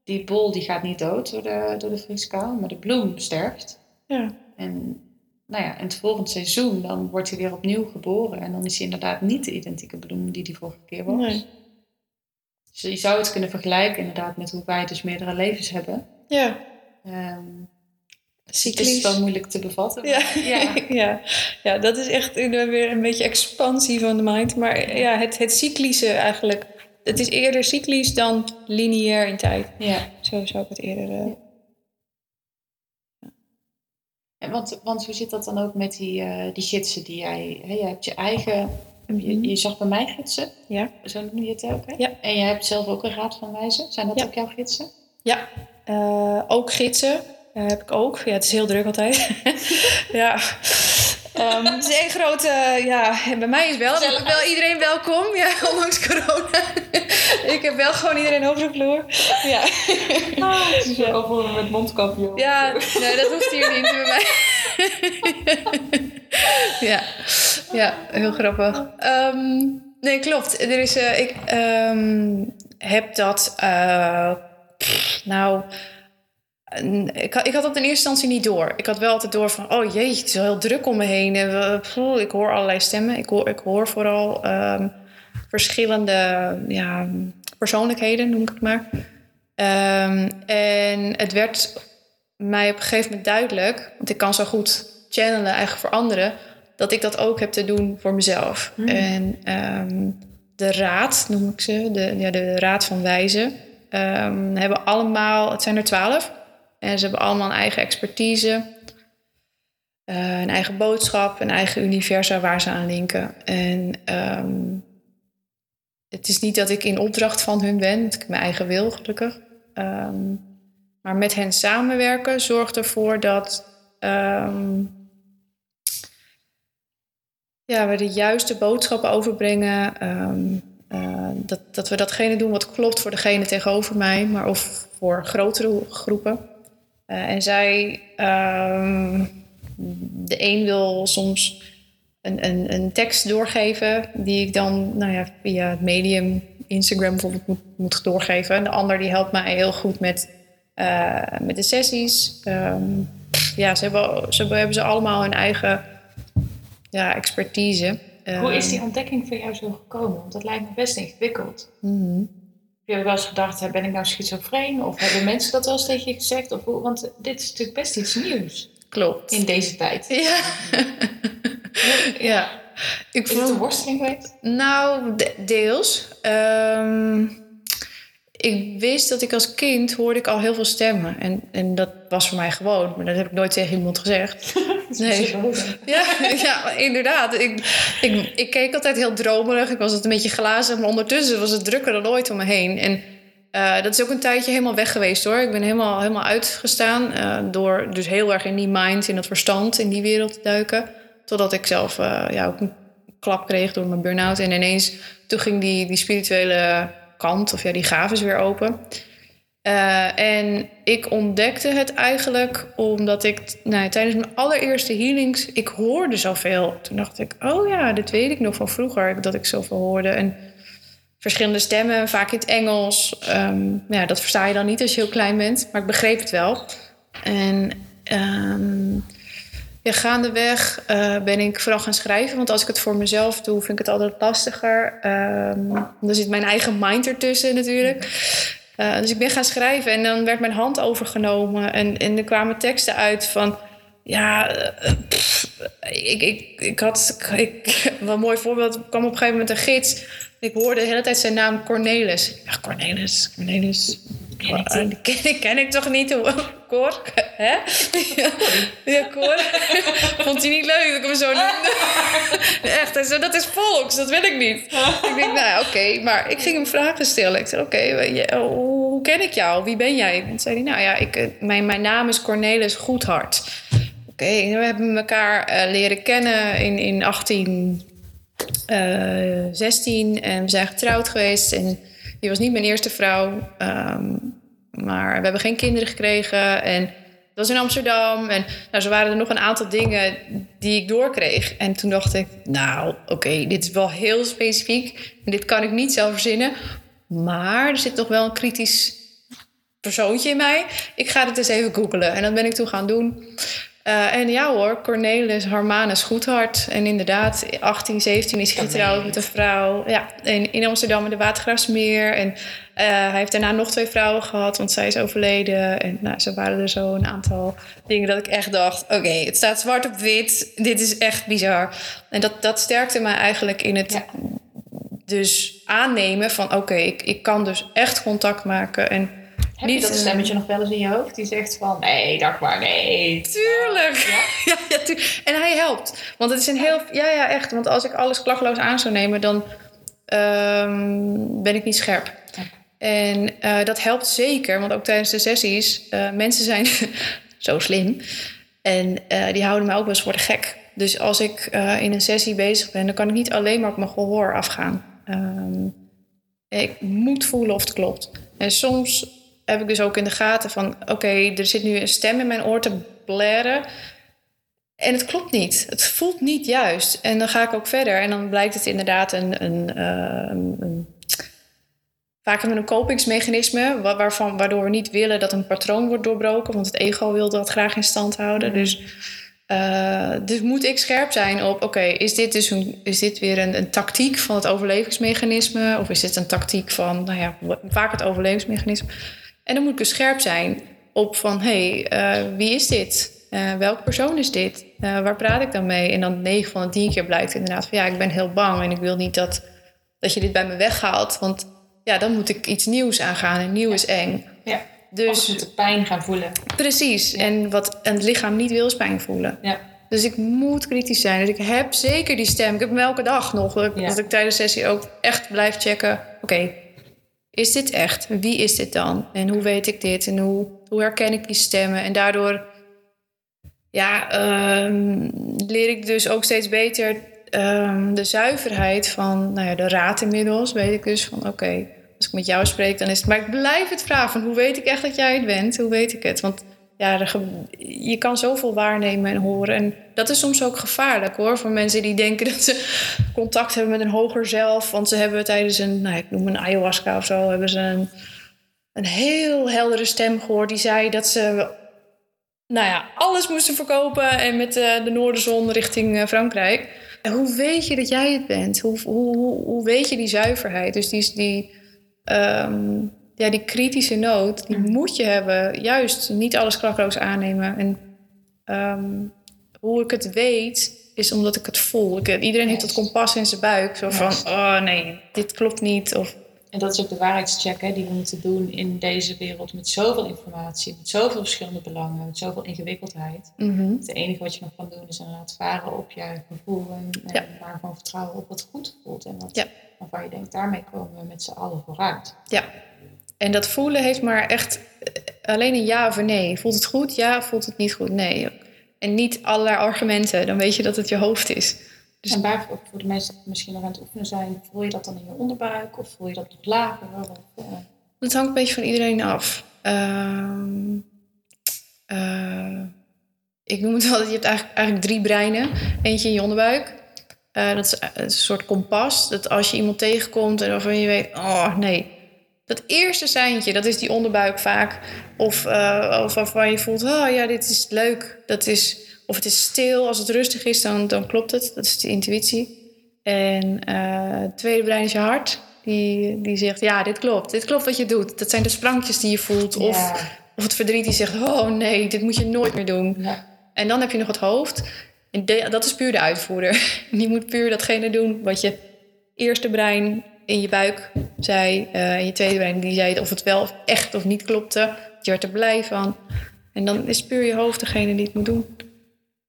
Die bol die gaat niet dood door de, door de vrieskou, maar de bloem sterft. ja, En nou ja, in het volgende seizoen dan wordt hij weer opnieuw geboren. En dan is hij inderdaad niet de identieke bloem die die vorige keer was. nee. Dus je zou het kunnen vergelijken inderdaad met hoe wij dus meerdere levens hebben. Ja, Ehm het is wel moeilijk te bevatten. Ja. ja. ja. ja, dat is echt weer een beetje expansie van de mind. Maar ja, het, het cyclische eigenlijk. Het is eerder cyclisch dan lineair in tijd. ja. Zo zou ik het eerder... eh, En want, want hoe zit dat dan ook met die, eh, die gidsen die jij... Hè, je hebt je eigen... Je, je zag bij mij gidsen, Ja. zo noem je het ook, hè? Ja. En je hebt zelf ook een raad van wijzen. Zijn dat Ja. ook jouw gidsen? Ja, eh, ook gidsen eh, heb ik ook. Ja, het is heel druk altijd. ja. Ehm, het is één grote, ja, bij mij is wel, wel iedereen welkom, ja, ondanks corona. ik heb wel gewoon iedereen over de vloer. Ja, Het is ook al met mondkapje. ja nee, dat hoeft hier niet bij mij. ja. ja, heel grappig. Ehm, Nee, klopt. Er is, eh, ik ehm, heb dat, eh, pff, nou, ik, had- ik had dat in eerste instantie niet door. Ik had wel altijd door van, oh jee, het is wel heel druk om me heen. En, we- pff, ik hoor allerlei stemmen. Ik hoor, ik hoor vooral ehm, verschillende ja, persoonlijkheden, noem ik het maar. Ehm, en het werd mij op een gegeven moment duidelijk, want ik kan zo goed channelen eigenlijk voor anderen, dat ik dat ook heb te doen voor mezelf. En ehm, de raad, noem ik ze, de, ja, de raad van wijzen, hebben allemaal, het zijn er twaalf, en ze hebben allemaal een eigen expertise, eh, een eigen boodschap, een eigen universa waar ze aan linken. En ehm, het is niet dat ik in opdracht van hun ben, ik heb mijn eigen wil, gelukkig. Ehm, maar met hen samenwerken zorgt ervoor dat ehm, ja, we de juiste boodschappen overbrengen. eh, dat, dat we datgene doen wat klopt voor degene tegenover mij, maar of voor grotere groepen. Eh, en zij, ehm, de een wil soms een, een, een tekst doorgeven die ik dan nou ja, via het medium Instagram bijvoorbeeld moet, moet doorgeven. En de ander die helpt mij heel goed met, eh, met de sessies. Ehm, ja, ze hebben, ze hebben ze allemaal hun eigen ja, expertise. Hoe is die Ehm, ontdekking voor jou zo gekomen? Want dat lijkt me best ingewikkeld. mhm. Heb je wel eens gedacht, hè, ben ik nou schizofreen? Of hebben mensen dat wel eens tegen je gezegd? Of, hoe- want dit is natuurlijk best iets nieuws Klopt. in deze tijd. Ja. ja. Ik Is het een worsteling geweest? nou, de- deels. Ehm, ik wist dat ik als kind hoorde ik al heel veel stemmen. En, en dat was voor mij gewoon. Maar dat heb ik nooit tegen iemand gezegd. Nee. Ja, ja inderdaad. Ik, ik, ik keek altijd heel dromerig. Ik was altijd een beetje glazen. Maar ondertussen was het drukker dan ooit om me heen. En eh, dat is ook een tijdje helemaal weg geweest hoor. Ik ben helemaal, helemaal uitgestaan. eh, door dus heel erg in die mind, in dat verstand, in die wereld te duiken. Totdat ik zelf eh, ja, ook een klap kreeg door mijn burn-out. En ineens, toen ging die, die spirituele kant, of ja, die gaves weer open. Eh, en ik ontdekte het eigenlijk omdat ik nou, tijdens mijn allereerste healings, ik hoorde zoveel. Toen dacht ik, oh ja, dit weet ik nog van vroeger, dat ik zoveel hoorde. En verschillende stemmen, vaak in het Engels. Ehm, ja, dat versta je dan niet als je heel klein bent, maar ik begreep het wel. En ehm, ja, gaandeweg eh, ben ik vooral gaan schrijven. Want als ik het voor mezelf doe, vind ik het altijd lastiger. Ehm dan zit mijn eigen mind ertussen natuurlijk. Eh, dus ik ben gaan schrijven en dan werd mijn hand overgenomen. En, en er kwamen teksten uit van... Ja, eh, ik, ik, ik had... Ik, een mooi voorbeeld. Er kwam op een gegeven moment een gids. Ik hoorde de hele tijd zijn naam Cornelis. Ik dacht, Cornelis, Cornelis... Ken ik die? ken, ik toch niet? Cor? Hè? Ja, Cor. Vond hij niet leuk dat ik hem zo noemde? Echt, hij zei, dat is volks, dat wil ik niet. Ik denk, nou ja, oké. Maar ik ging hem vragen stellen. Ik zei, oké, je- hoe, ken ik jou? Wie ben jij? En toen zei hij, nou ja, ik, eh, mijn, mijn naam is Cornelis Goedhart. Oké, we hebben elkaar eh, leren kennen in, in 1816 en we zijn getrouwd geweest. En die was niet mijn eerste vrouw, ehm, maar we hebben geen kinderen gekregen. En dat was in Amsterdam. En nou, zo waren er nog een aantal dingen die ik doorkreeg. En toen dacht ik, nou, oké, dit is wel heel specifiek. En dit kan ik niet zelf verzinnen. Maar er zit toch wel een kritisch persoontje in mij. Ik ga het eens even googelen. En dat ben ik toen gaan doen. Eh, en ja hoor, Cornelis Harmanus Goedhart. En inderdaad, 18, 17 is hij getrouwd met een vrouw. Ja, in, in Amsterdam in de Watergraafsmeer. En eh, hij heeft daarna nog twee vrouwen gehad, want zij is overleden. En nou, zo waren er zo een aantal dingen dat ik echt dacht... oké, het staat zwart op wit. Dit is echt bizar. En dat, dat sterkte mij eigenlijk in het Ja. dus aannemen van... oké, ik, ik kan dus echt contact maken en... Heb je dat eh, stemmetje nog wel eens in je hoofd? Die zegt van, nee, dacht maar, nee. Tuurlijk. Ja? Ja, en hij helpt. Want het is een heel... Ja, ja, echt. Want als ik alles klakkeloos aan zou nemen, dan ehm, ben ik niet scherp. En eh, dat helpt zeker, want ook tijdens de sessies... eh, mensen zijn zo slim. En die houden mij ook wel eens voor de gek. Dus als ik in een sessie bezig ben... dan kan ik niet alleen maar op mijn gehoor afgaan. Ehm, ik moet voelen of het klopt. En soms heb ik dus ook in de gaten van... oké, er zit nu een stem in mijn oor te blaren... En het klopt niet. Het voelt niet juist. En dan ga ik ook verder. En dan blijkt het inderdaad een, een, eh, een, een Vaak hebben we een kopingsmechanisme wa- waarvan, waardoor we niet willen dat een patroon wordt doorbroken, want het ego wil dat graag in stand houden. Dus, eh, dus moet ik scherp zijn op: oké, is dit dus een, is dit weer een, een tactiek van het overlevingsmechanisme? Of is dit een tactiek van, nou ja, vaak het overlevingsmechanisme? En dan moet ik dus scherp zijn op van: hé, hey, eh, wie is dit? Eh, welke persoon is dit? Eh, waar praat ik dan mee? En dan 9 van de 10 keer blijkt inderdaad van ja, ik ben heel bang en ik wil niet dat, dat je dit bij me weghaalt. Want ja, dan moet ik iets nieuws aangaan en nieuw is eng. Ja. Dus moet pijn gaan voelen. precies. En wat een lichaam niet wil, is pijn voelen. Ja. Dus ik moet kritisch zijn. Dus ik heb zeker die stem. Ik heb hem elke dag nog. Dat ik, Ja. dat ik tijdens de sessie ook echt blijf checken. Oké, is dit echt? Wie is dit dan? En hoe weet ik dit? En hoe, hoe herken ik die stemmen? En daardoor ja, ehm, leer ik dus ook steeds beter ehm, de zuiverheid van nou ja, de raad inmiddels. Weet ik dus van oké, als ik met jou spreek, dan is het. Maar ik blijf het vragen: van, hoe weet ik echt dat jij het bent? Hoe weet ik het? Want ja, je kan zoveel waarnemen en horen. En dat is soms ook gevaarlijk hoor. Voor mensen die denken dat ze contact hebben met een hoger zelf. Want ze hebben tijdens een, nou, ik noem een ayahuasca of zo, hebben ze een, een heel heldere stem gehoord. Die zei dat ze nou ja, alles moesten verkopen en met eh, de Noorderzon richting eh, Frankrijk. En hoe weet je dat jij het bent? Hoe, hoe, hoe, hoe weet je die zuiverheid? Dus die, die, ehm, ja, die kritische noot, die moet je hebben. Juist, niet alles klakloos aannemen. En ehm, hoe ik het weet, is omdat ik het voel. Ik, iedereen heeft dat kompas in zijn buik. Zo van, oh nee, dit klopt niet. Of, En dat is ook de waarheidscheck hè, die we moeten doen in deze wereld met zoveel informatie, met zoveel verschillende belangen, met zoveel ingewikkeldheid. Het enige wat je nog kan doen is inderdaad varen op je gevoel en, Ja. vertrouwen op wat goed voelt. En wat, Ja. waarvan je denkt, daarmee komen we met z'n allen vooruit. Ja, en dat voelen heeft maar echt eh, alleen een ja of een nee. Voelt het goed? Ja. Voelt het niet goed? Nee. En niet allerlei argumenten. Dan weet je dat het je hoofd is. Dus- En waar ook voor de mensen die misschien nog aan het oefenen zijn, voel je dat dan in je onderbuik of voel je dat nog lager? Of, eh, Dat hangt een beetje van iedereen af. Ehm, eh, ik noem het altijd, je hebt eigenlijk, eigenlijk drie breinen. Eentje in je onderbuik. Dat is een soort kompas. Dat als je iemand tegenkomt en waarvan je weet, oh nee. Dat eerste seintje, dat is die onderbuik vaak. Of, eh, of waarvan je voelt, oh ja, dit is leuk. Dat is, of het is stil. Als het rustig is, dan, dan klopt het. Dat is de intuïtie. En eh, het tweede brein is je hart. Die, die zegt, ja, dit klopt. Dit klopt wat je doet. Dat zijn de sprankjes die je voelt. Of, of het verdriet die zegt, oh nee, dit moet je nooit meer doen. En dan heb je nog het hoofd. En de- dat is puur de uitvoerder. Die moet puur datgene doen wat je eerste brein in je buik zei. eh, en je tweede brein die zei of het wel echt of niet klopte. Je werd er blij van. En dan is puur je hoofd degene die het moet doen.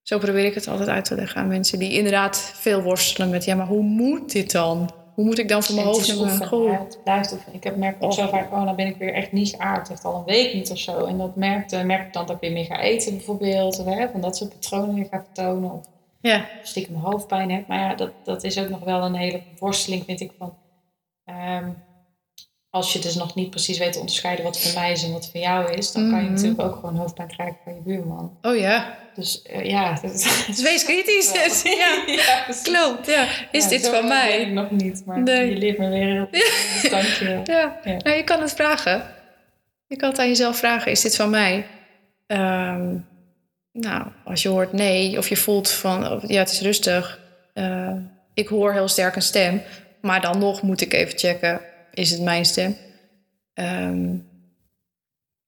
Zo probeer ik het altijd uit te leggen aan mensen die inderdaad veel worstelen met... ja, maar hoe moet dit dan? Hoe moet ik dan van mijn hoofd naar mijn gevoel? Ik heb merk ook zo vaak, oh, dan ben ik weer echt niet. Het heeft al een week niet of zo. En dat merkte, merk ik dan dat ik weer meer ga eten bijvoorbeeld. Of, hè, van dat soort patronen weer ga vertonen. Of Ja, stiekem hoofdpijn heb. Maar ja, dat, dat is ook nog wel een hele worsteling, vind ik. Van, ehm, als je dus nog niet precies weet te onderscheiden wat van mij is en wat van jou is, dan kan je Mhm. natuurlijk ook gewoon hoofdpijn krijgen van je buurman. oh ja. Dus eh, ja, dat is. Dus wees kritisch. Dus, ja, ja, klopt. Ja. Is Ja, dit van mij? ik nog niet, maar Nee. je leert me weer heel veel. Dank je. Ja, Ja. Nou, je kan het vragen. Je kan het aan jezelf vragen: is dit van mij? Ehm, nou, als je hoort nee, of je voelt van oh, ja, het is rustig. eh, ik hoor heel sterk een stem, maar dan nog moet ik even checken: is het mijn stem? Ehm,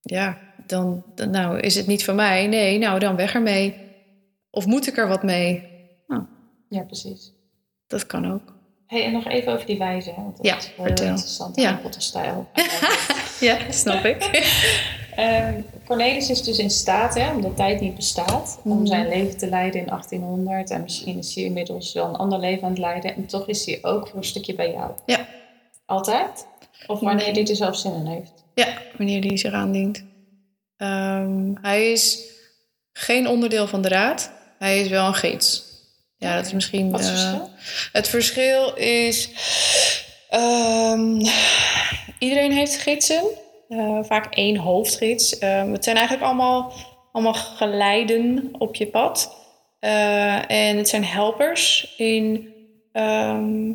ja, dan, dan nou, is het niet van mij. Nee, nou dan weg ermee. Of moet ik er wat mee? Nou, Ja, precies. dat kan ook. Hey, en nog even over die wijze, hè, want dat Ja, is wel vertel. heel interessant. Ja. Stijl. Ja, snap ik. Ehm, Cornelis is dus in staat, hè, omdat tijd niet bestaat, om Mhm. zijn leven te leiden in 1800. En misschien is hij inmiddels wel een ander leven aan het leiden. En toch is hij ook voor een stukje bij jou. Ja. Altijd? Of wanneer hij er zelf zin in heeft? Ja, wanneer die zich aandient. Ehm, hij is geen onderdeel van de raad. Hij is wel een gids. Ja, dat is misschien... Wat is het eh, verschil? het verschil is... ehm, iedereen heeft gidsen. Eh, vaak één hoofdgids. Ehm, het zijn eigenlijk allemaal, allemaal geleiden op je pad. Eh, en het zijn helpers in ehm,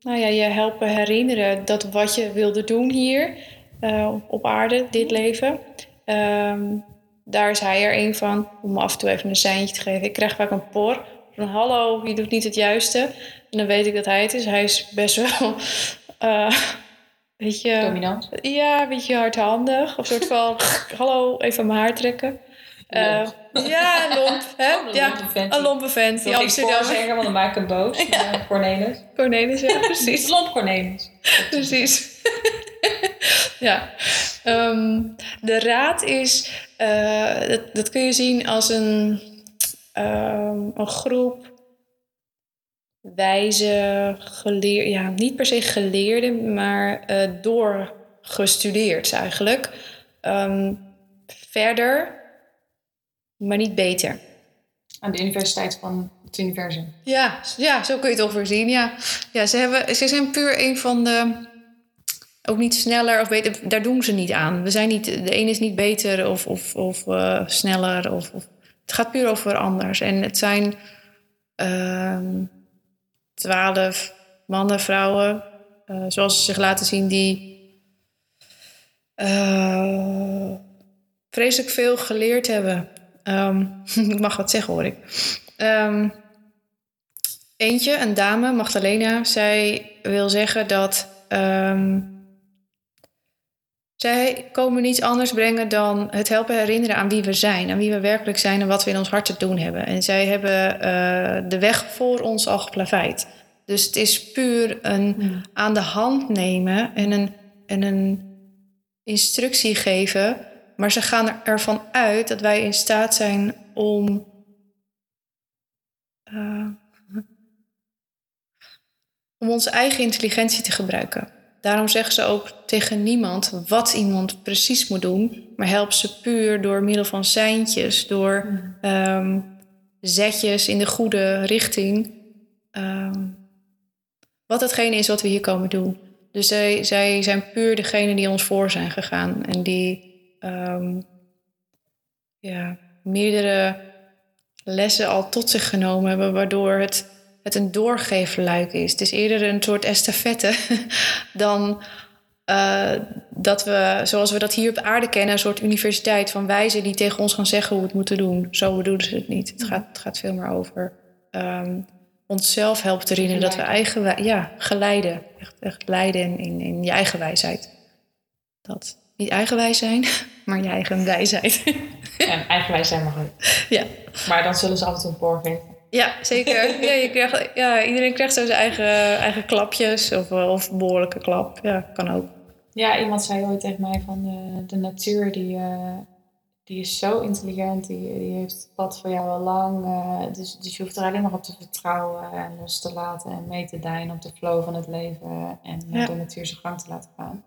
nou ja, je helpen herinneren dat wat je wilde doen hier eh, op aarde, dit leven. Ehm, daar is hij er een van, om me af en toe even een seintje te geven. Ik krijg vaak een por van hallo, je doet niet het juiste. En dan weet ik dat hij het is. Hij is best wel, weet je... Dominant? Ja, een beetje hardhandig. Of soort van, hallo, even mijn haar trekken. Uh, ja, lomp. Hè? Oh, een ja, lompe vent. een lompe vent. Die Ik Amsterdam. zeggen, want dan maak ik hem boos. Ja. Cornelis. Cornelis, ja, precies. Lomp Cornelis. Precies. ja. Ehm, de raad is, eh, dat, dat kun je zien als een, ehm, een groep wijze geleerden, ja, niet per se geleerden, maar eh doorgestudeerd eigenlijk. Ehm, verder, maar niet beter. Aan de Universiteit van het Universum. Ja, ja, zo kun je het ongeveer zien. Ja, ja ze, hebben, ze zijn puur een van de. Ook niet sneller of beter, daar doen ze niet aan. We zijn niet, de een is niet beter of, of, of eh, sneller. Of, of, het gaat puur over anders. En het zijn ehm, twaalf mannen, vrouwen, eh, zoals ze zich laten zien, die eh, vreselijk veel geleerd hebben. Ehm, ik mag wat zeggen hoor ik. Ehm, eentje, een dame, Magdalena, zij wil zeggen dat ehm, zij komen niets anders brengen dan het helpen herinneren aan wie we zijn, aan wie we werkelijk zijn en wat we in ons hart te doen hebben. En zij hebben eh, de weg voor ons al geplaveid. Dus het is puur een aan de hand nemen en een, en een instructie geven. Maar ze gaan er- ervan uit dat wij in staat zijn om. eh, om onze eigen intelligentie te gebruiken. Daarom zeggen ze ook tegen niemand wat iemand precies moet doen, maar help ze puur door middel van seintjes, door ehm, zetjes in de goede richting. Ehm, wat hetgene is wat we hier komen doen. Dus zij, zij zijn puur degene die ons voor zijn gegaan en die ehm, ja, meerdere lessen al tot zich genomen hebben, waardoor het, het een doorgeefluik is. Het is eerder een soort estafette dan eh, dat we, zoals we dat hier op aarde kennen, een soort universiteit van wijzen die tegen ons gaan zeggen hoe we het moeten doen. Zo bedoelen ze het niet. Het gaat, het gaat veel meer over ehm, onszelf helpen te herinneren dat we eigen, ja, geleiden, echt, echt leiden in, in, in je eigen wijsheid. Dat niet eigenwijs zijn, maar je eigen wijsheid. En eigenwijs zijn mag ook. ja. Maar dan zullen ze en toe een geven. Ja, zeker. Ja, je krijgt, ja, iedereen krijgt zo zijn eigen, eigen klapjes of, eh, of behoorlijke klap. Ja, kan ook. Ja, iemand zei ooit tegen mij van de, de natuur, die, eh, die is zo intelligent, die, die heeft het pad voor jou al lang. eh, dus, dus je hoeft er alleen maar op te vertrouwen en los te laten en mee te dijen op de flow van het leven en eh, Ja. de natuur zijn gang te laten gaan.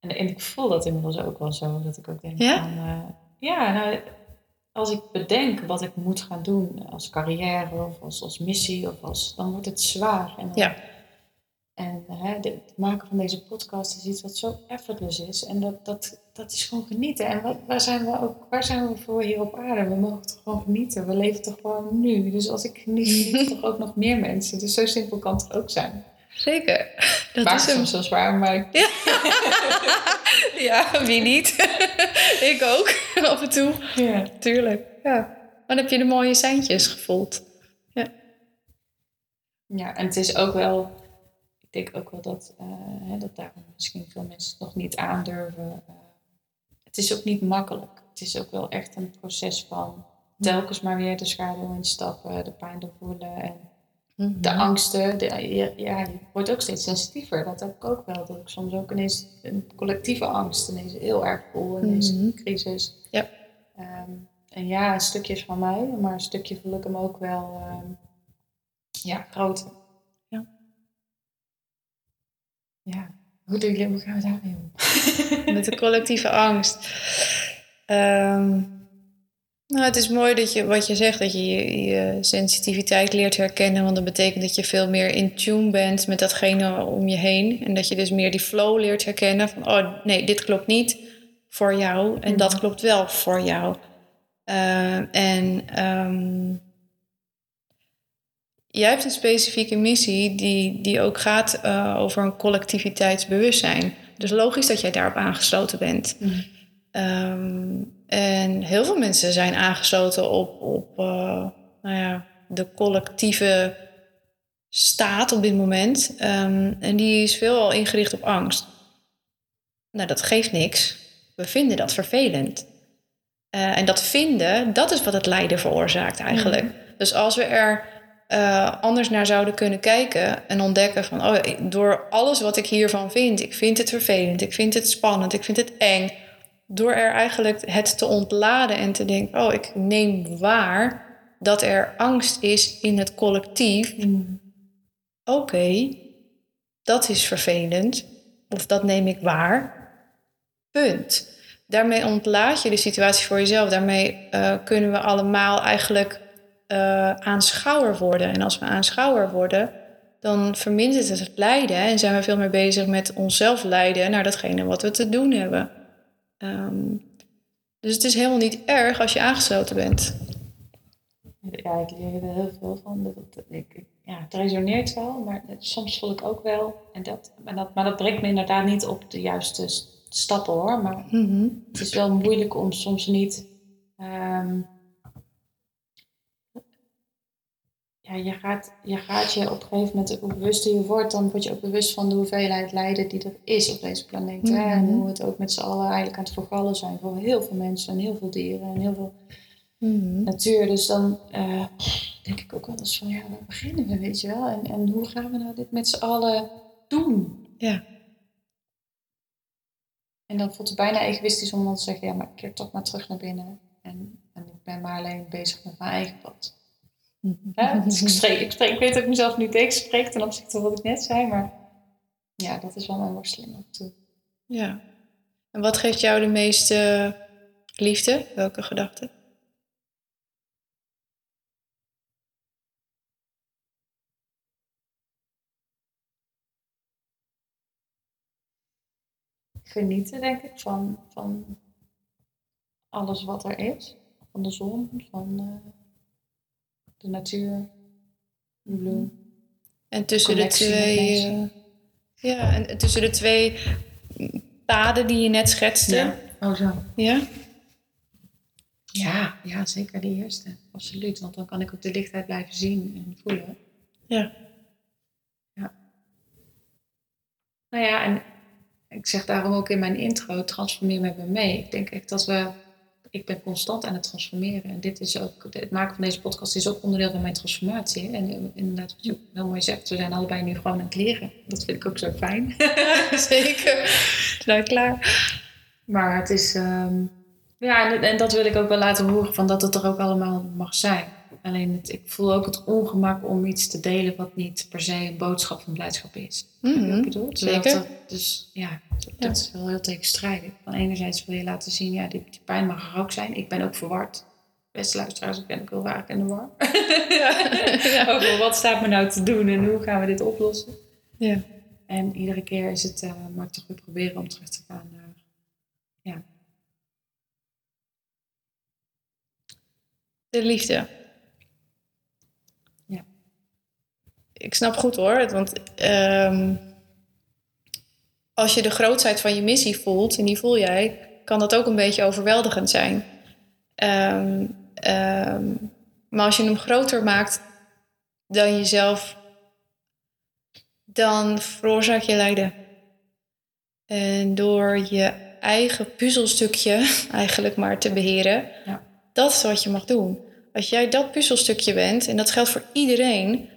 En, en ik voel dat inmiddels ook wel zo, dat ik ook denk Ja? van, eh, ja, nou, als ik bedenk wat ik moet gaan doen als carrière of als, als missie, of als, dan wordt het zwaar. En dan, Ja. en hè, het maken van deze podcast is iets wat zo effortless is. En dat, dat, dat is gewoon genieten. En wat, waar, zijn we ook, waar zijn we voor hier op aarde? We mogen toch gewoon genieten. We leven toch gewoon nu. Dus als ik geniet, genieten toch ook nog meer mensen. Dus zo simpel kan het ook zijn. Zeker. Dat is hem. soms wel zwaar, maar Ja, wie niet? ik ook, af en toe. ja. Tuurlijk. Ja. Maar dan heb je de mooie seintjes gevoeld. Ja, en het is ook wel, ik denk ook wel dat, hè, dat daarom misschien veel mensen het nog niet aandurven. Eh, het is ook niet makkelijk. Het is ook wel echt een proces van telkens maar weer de schaduw instappen, de pijn doorvoelen en de angsten. De, ja, ja, je wordt ook steeds sensitiever. Dat heb ik ook wel. Dat ik soms ook ineens een collectieve angst ineens heel erg voel in deze Mhm. crisis. Ja. Ehm, en ja, een stukje is van mij, maar een stukje voel ik hem ook wel ehm, ja, groter. Ja. Ja. Hoe, doen jullie, hoe gaan we daarmee om? Met de collectieve angst. Ehm, nou, het is mooi dat je wat je zegt, dat je, je je sensitiviteit leert herkennen. Want dat betekent dat je veel meer in tune bent met datgene om je heen. En dat je dus meer die flow leert herkennen. Van, oh nee, dit klopt niet voor jou. En dat klopt wel voor jou. Eh, en ehm, jij hebt een specifieke missie die, die ook gaat eh, over een collectiviteitsbewustzijn. Dus logisch dat jij daarop aangesloten bent. Ehm, en heel veel mensen zijn aangesloten op, op uh, nou ja, de collectieve staat op dit moment. Um, en die is veelal ingericht op angst. Nou, dat geeft niks. We vinden dat vervelend. Uh, en dat vinden, dat is wat het lijden veroorzaakt eigenlijk. Mm. Dus als we er uh, anders naar zouden kunnen kijken en ontdekken van, oh, door alles wat ik hiervan vind, ik vind het vervelend, ik vind het spannend, ik vind het eng, door er eigenlijk het te ontladen en te denken, oh, ik neem waar dat er angst is in het collectief. Mm. Oké, okay, dat is vervelend, of dat neem ik waar. Punt. Daarmee ontlaat je de situatie voor jezelf. Daarmee uh, kunnen we allemaal eigenlijk uh, aanschouwer worden. En als we aanschouwer worden, dan vermindert het het lijden en zijn we veel meer bezig met onszelf leiden naar datgene wat we te doen hebben. Um, dus het is helemaal niet erg als je aangesloten bent. Ja, ik leer er heel veel van. Dat, ik, ja, het resoneert wel, maar soms voel ik ook wel. En dat, maar, dat, maar dat brengt me inderdaad niet op de juiste stappen hoor. Maar mm -hmm. het is wel moeilijk om soms niet. Um, ja, je, gaat, je gaat je op een gegeven moment, hoe bewuster je wordt, dan word je ook bewust van de hoeveelheid lijden die er is op deze planeet. Mm -hmm. En hoe we het ook met z'n allen eigenlijk aan het vergallen zijn voor heel veel mensen en heel veel dieren en heel veel mm -hmm. natuur. Dus dan uh, denk ik ook wel eens van, ja, waar beginnen we, weet je wel? En, en hoe gaan we nou dit met z'n allen doen? Ja. En dan voelt het bijna egoïstisch om dan te zeggen, ja, maar ik keer toch maar terug naar binnen. En, en ik ben maar alleen bezig met mijn eigen pad. Dus ik, spreek, ik, spreek, ik weet dat ik mezelf nu tegenspreek ten opzichte van wat ik net zei, maar ja, dat is wel mijn worsteling op toe. Ja. En wat geeft jou de meeste liefde? Welke gedachte? Genieten, denk ik, van, van alles wat er is. Van de zon, van uh, de natuur, de bloem. En tussen de twee. Uh, ja, en tussen de twee paden die je net schetste. Ja. Oh, zo. Ja? Ja, ja, zeker die eerste. Absoluut. Want dan kan ik ook de lichtheid blijven zien en voelen. Ja. Ja. Nou ja, en ik zeg daarom ook in mijn intro: transformeer met me mee. Ik denk echt dat we ik ben constant aan het transformeren. En dit is ook, het maken van deze podcast is ook onderdeel van mijn transformatie. En eh, inderdaad, wat je heel mooi zegt, we zijn allebei nu gewoon aan het leren. Dat vind ik ook zo fijn. Zeker. Nou, klaar. Maar het is, um, ja, en, en, dat wil ik ook wel laten horen, van dat het er ook allemaal mag zijn. Alleen het, ik voel ook het ongemak om iets te delen wat niet per se een boodschap van blijdschap is. Mm -hmm. ik bedoel? Zeker. Dat, dus ja, dat, ja. is wel heel tegenstrijdig. Van enerzijds wil je laten zien, ja, die, die pijn mag er ook zijn. Ik ben ook verward. Beste luisteraars, ik ben ook heel vaak in de war. Ja. Over wat staat me nou te doen en hoe gaan we dit oplossen. Ja. En iedere keer is het, uh, mag ik toch weer proberen om terug te gaan naar, ja. De liefde. Ik snap goed hoor. Want um, als je de grootheid van je missie voelt, en die voel jij, kan dat ook een beetje overweldigend zijn. Um, um, maar als je hem groter maakt dan jezelf, dan veroorzaak je lijden. En door je eigen puzzelstukje eigenlijk maar te beheren, ja. dat is wat je mag doen. Als jij dat puzzelstukje bent, en dat geldt voor iedereen,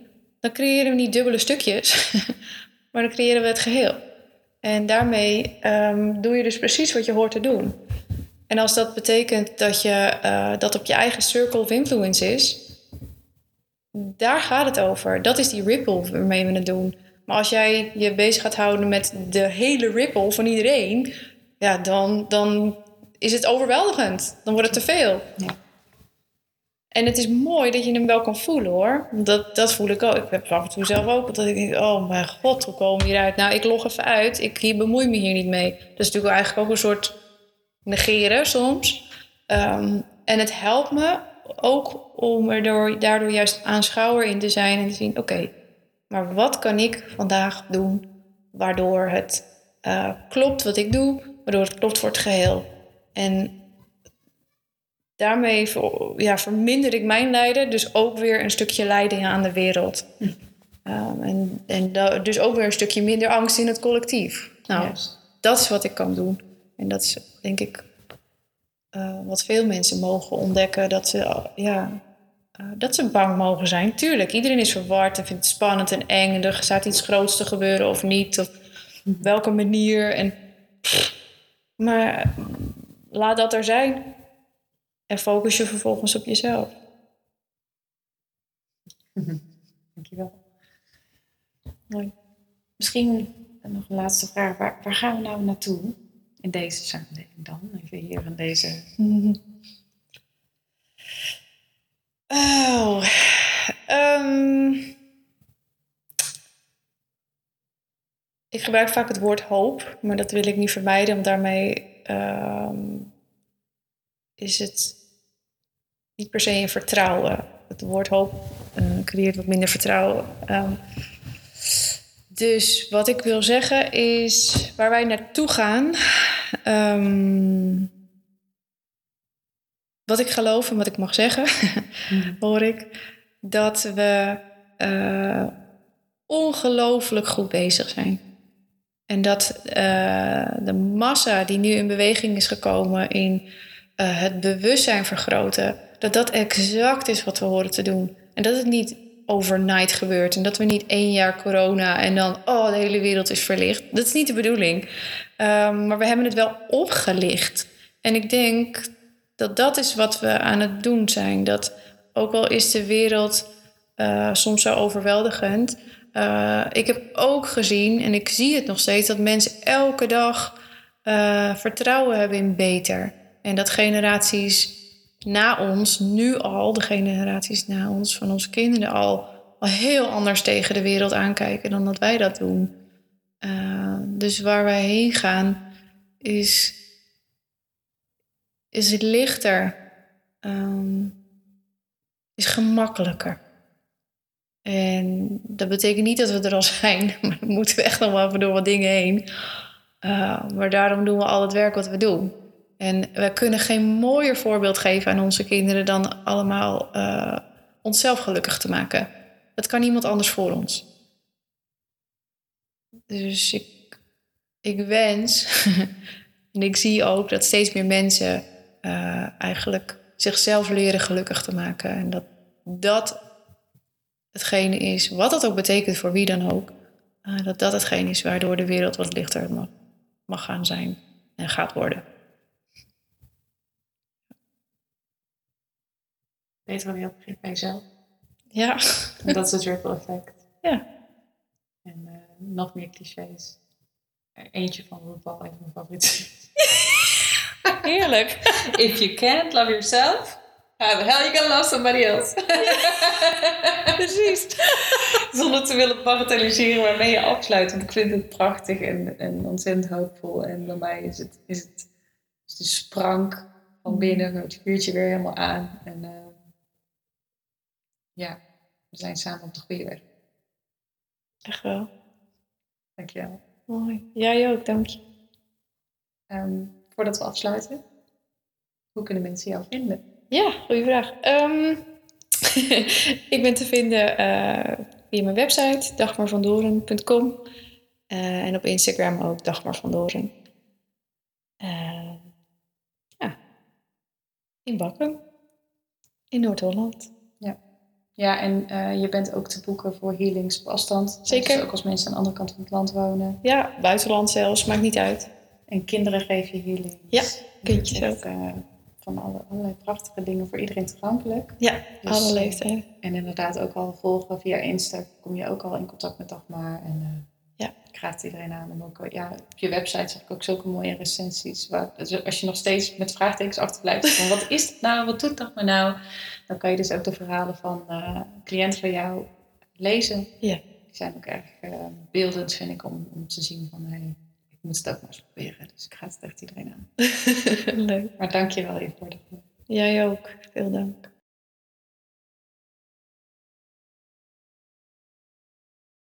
dan creëren we niet dubbele stukjes, maar dan creëren we het geheel. En daarmee um, doe je dus precies wat je hoort te doen. En als dat betekent dat je uh, dat op je eigen circle of influence is, daar gaat het over. Dat is die ripple waarmee we het doen. Maar als jij je bezig gaat houden met de hele ripple van iedereen, ja, dan, dan is het overweldigend. Dan wordt het te veel. Ja. En het is mooi dat je hem wel kan voelen hoor. Dat, dat voel ik ook. Ik heb af en toe zelf ook. Dat ik denk, oh mijn god, hoe komen we hieruit? Nou, ik log even uit. Ik hier bemoei me hier niet mee. Dat is natuurlijk eigenlijk ook een soort negeren soms. Um, en het helpt me ook om er door, daardoor juist aanschouwer in te zijn en te zien: oké, maar wat kan ik vandaag doen waardoor het eh, klopt wat ik doe, waardoor het klopt voor het geheel. En daarmee ja, verminder ik mijn lijden, dus ook weer een stukje leiding aan de wereld. Um, en en da- dus ook weer een stukje minder angst in het collectief. Nou, dat is wat ik kan doen. En dat is denk ik eh, wat veel mensen mogen ontdekken. Dat ze, uh, ja, uh, dat ze bang mogen zijn. Tuurlijk, iedereen is verward en vindt het spannend en eng. En er staat iets groots te gebeuren of niet. Op welke manier. En, maar laat dat er zijn. En focus je vervolgens op jezelf. Dankjewel. Mooi. Misschien nog een laatste vraag. Waar, waar gaan we nou naartoe in deze samenleving dan? Even hier in deze... Oh. Um, ik gebruik vaak het woord hoop, maar dat wil ik niet vermijden, want daarmee um, is het niet per se een vertrouwen. Het woord hoop uh, creëert wat minder vertrouwen. Um, dus wat ik wil zeggen is waar wij naartoe gaan. Um, wat ik geloof en wat ik mag zeggen, mm. hoor ik, dat we uh, ongelooflijk goed bezig zijn. En dat uh, de massa die nu in beweging is gekomen in uh, het bewustzijn vergroten, dat dat exact is wat we horen te doen. En dat het niet overnight gebeurt. En dat we niet één jaar corona en dan, oh, de hele wereld is verlicht. Dat is niet de bedoeling. Um, maar we hebben het wel opgelicht. En ik denk dat dat is wat we aan het doen zijn. Dat ook al is de wereld uh, soms zo overweldigend. Uh, ik heb ook gezien, en ik zie het nog steeds, dat mensen elke dag uh, vertrouwen hebben in beter. En dat generaties na ons, nu al, de generaties na ons, van onze kinderen al, al heel anders tegen de wereld aankijken dan dat wij dat doen. Uh, dus waar wij heen gaan is, is het lichter, um, is gemakkelijker. En dat betekent niet dat we er al zijn, maar dan moeten we echt nog wel even door wat dingen heen. Uh, maar daarom doen we al het werk wat we doen. En we kunnen geen mooier voorbeeld geven aan onze kinderen dan allemaal uh, onszelf gelukkig te maken. Dat kan niemand anders voor ons. Dus ik, ik wens, en ik zie ook dat steeds meer mensen uh, eigenlijk zichzelf leren gelukkig te maken. En dat dat hetgene is, wat dat ook betekent voor wie dan ook, uh, dat dat hetgene is waardoor de wereld wat lichter mag, mag gaan zijn en gaat worden. Beter wanneer je begrip bij jezelf. Ja. En dat is het ripple effect. Ja. En uh, nog meer clichés. Eentje van RuPaul, een van mijn favorieten. Heerlijk. If you can't love yourself, how the hell you gonna love somebody else? Ja, precies. Zonder te willen bagatelliseren waarmee je afsluit. Want ik vind het prachtig en, en ontzettend hoopvol. En bij mij is het, is het is de sprank van binnen. Het vuurtje weer helemaal aan. En uh, ja, we zijn samen op de goede weg. Echt wel. Dankjewel. Mooi. Jij ook, dank je. Um, voordat we afsluiten, hoe kunnen mensen jou vinden? Ja, goede vraag. Um, ik ben te vinden uh, via mijn website dagmarvandoren.com uh, en op Instagram ook dagmarvandoren. Uh, ja, in Bakken, in Noord-Holland. Ja. En uh, je bent ook te boeken voor healings op afstand. Zeker. Dus ook als mensen aan de andere kant van het land wonen. Ja, buitenland zelfs, maakt niet uit. En kinderen geef je healings. Ja, kindjes echt, ook. Uh, van alle, allerlei prachtige dingen voor iedereen toegankelijk. Ja, dus, alle leeftijden. En inderdaad ook al volgen via Insta kom je ook al in contact met Dagmar. En uh, ja. ik raad iedereen aan om ook... Ja, op je website zag ik ook zulke mooie recensies. Waar, dus als je nog steeds met vraagtekens achterblijft van wat is het nou, wat doet Dagmar nou? Dan kan je dus ook de verhalen van uh, cliënten van jou lezen. Ja. Die zijn ook erg uh, beeldend, vind ik, om, om te zien van... Hey, ik moet het ook maar eens proberen. Dus ik raad het echt iedereen aan. Leuk. Maar dank je wel hiervoor. Jij ook. Veel dank.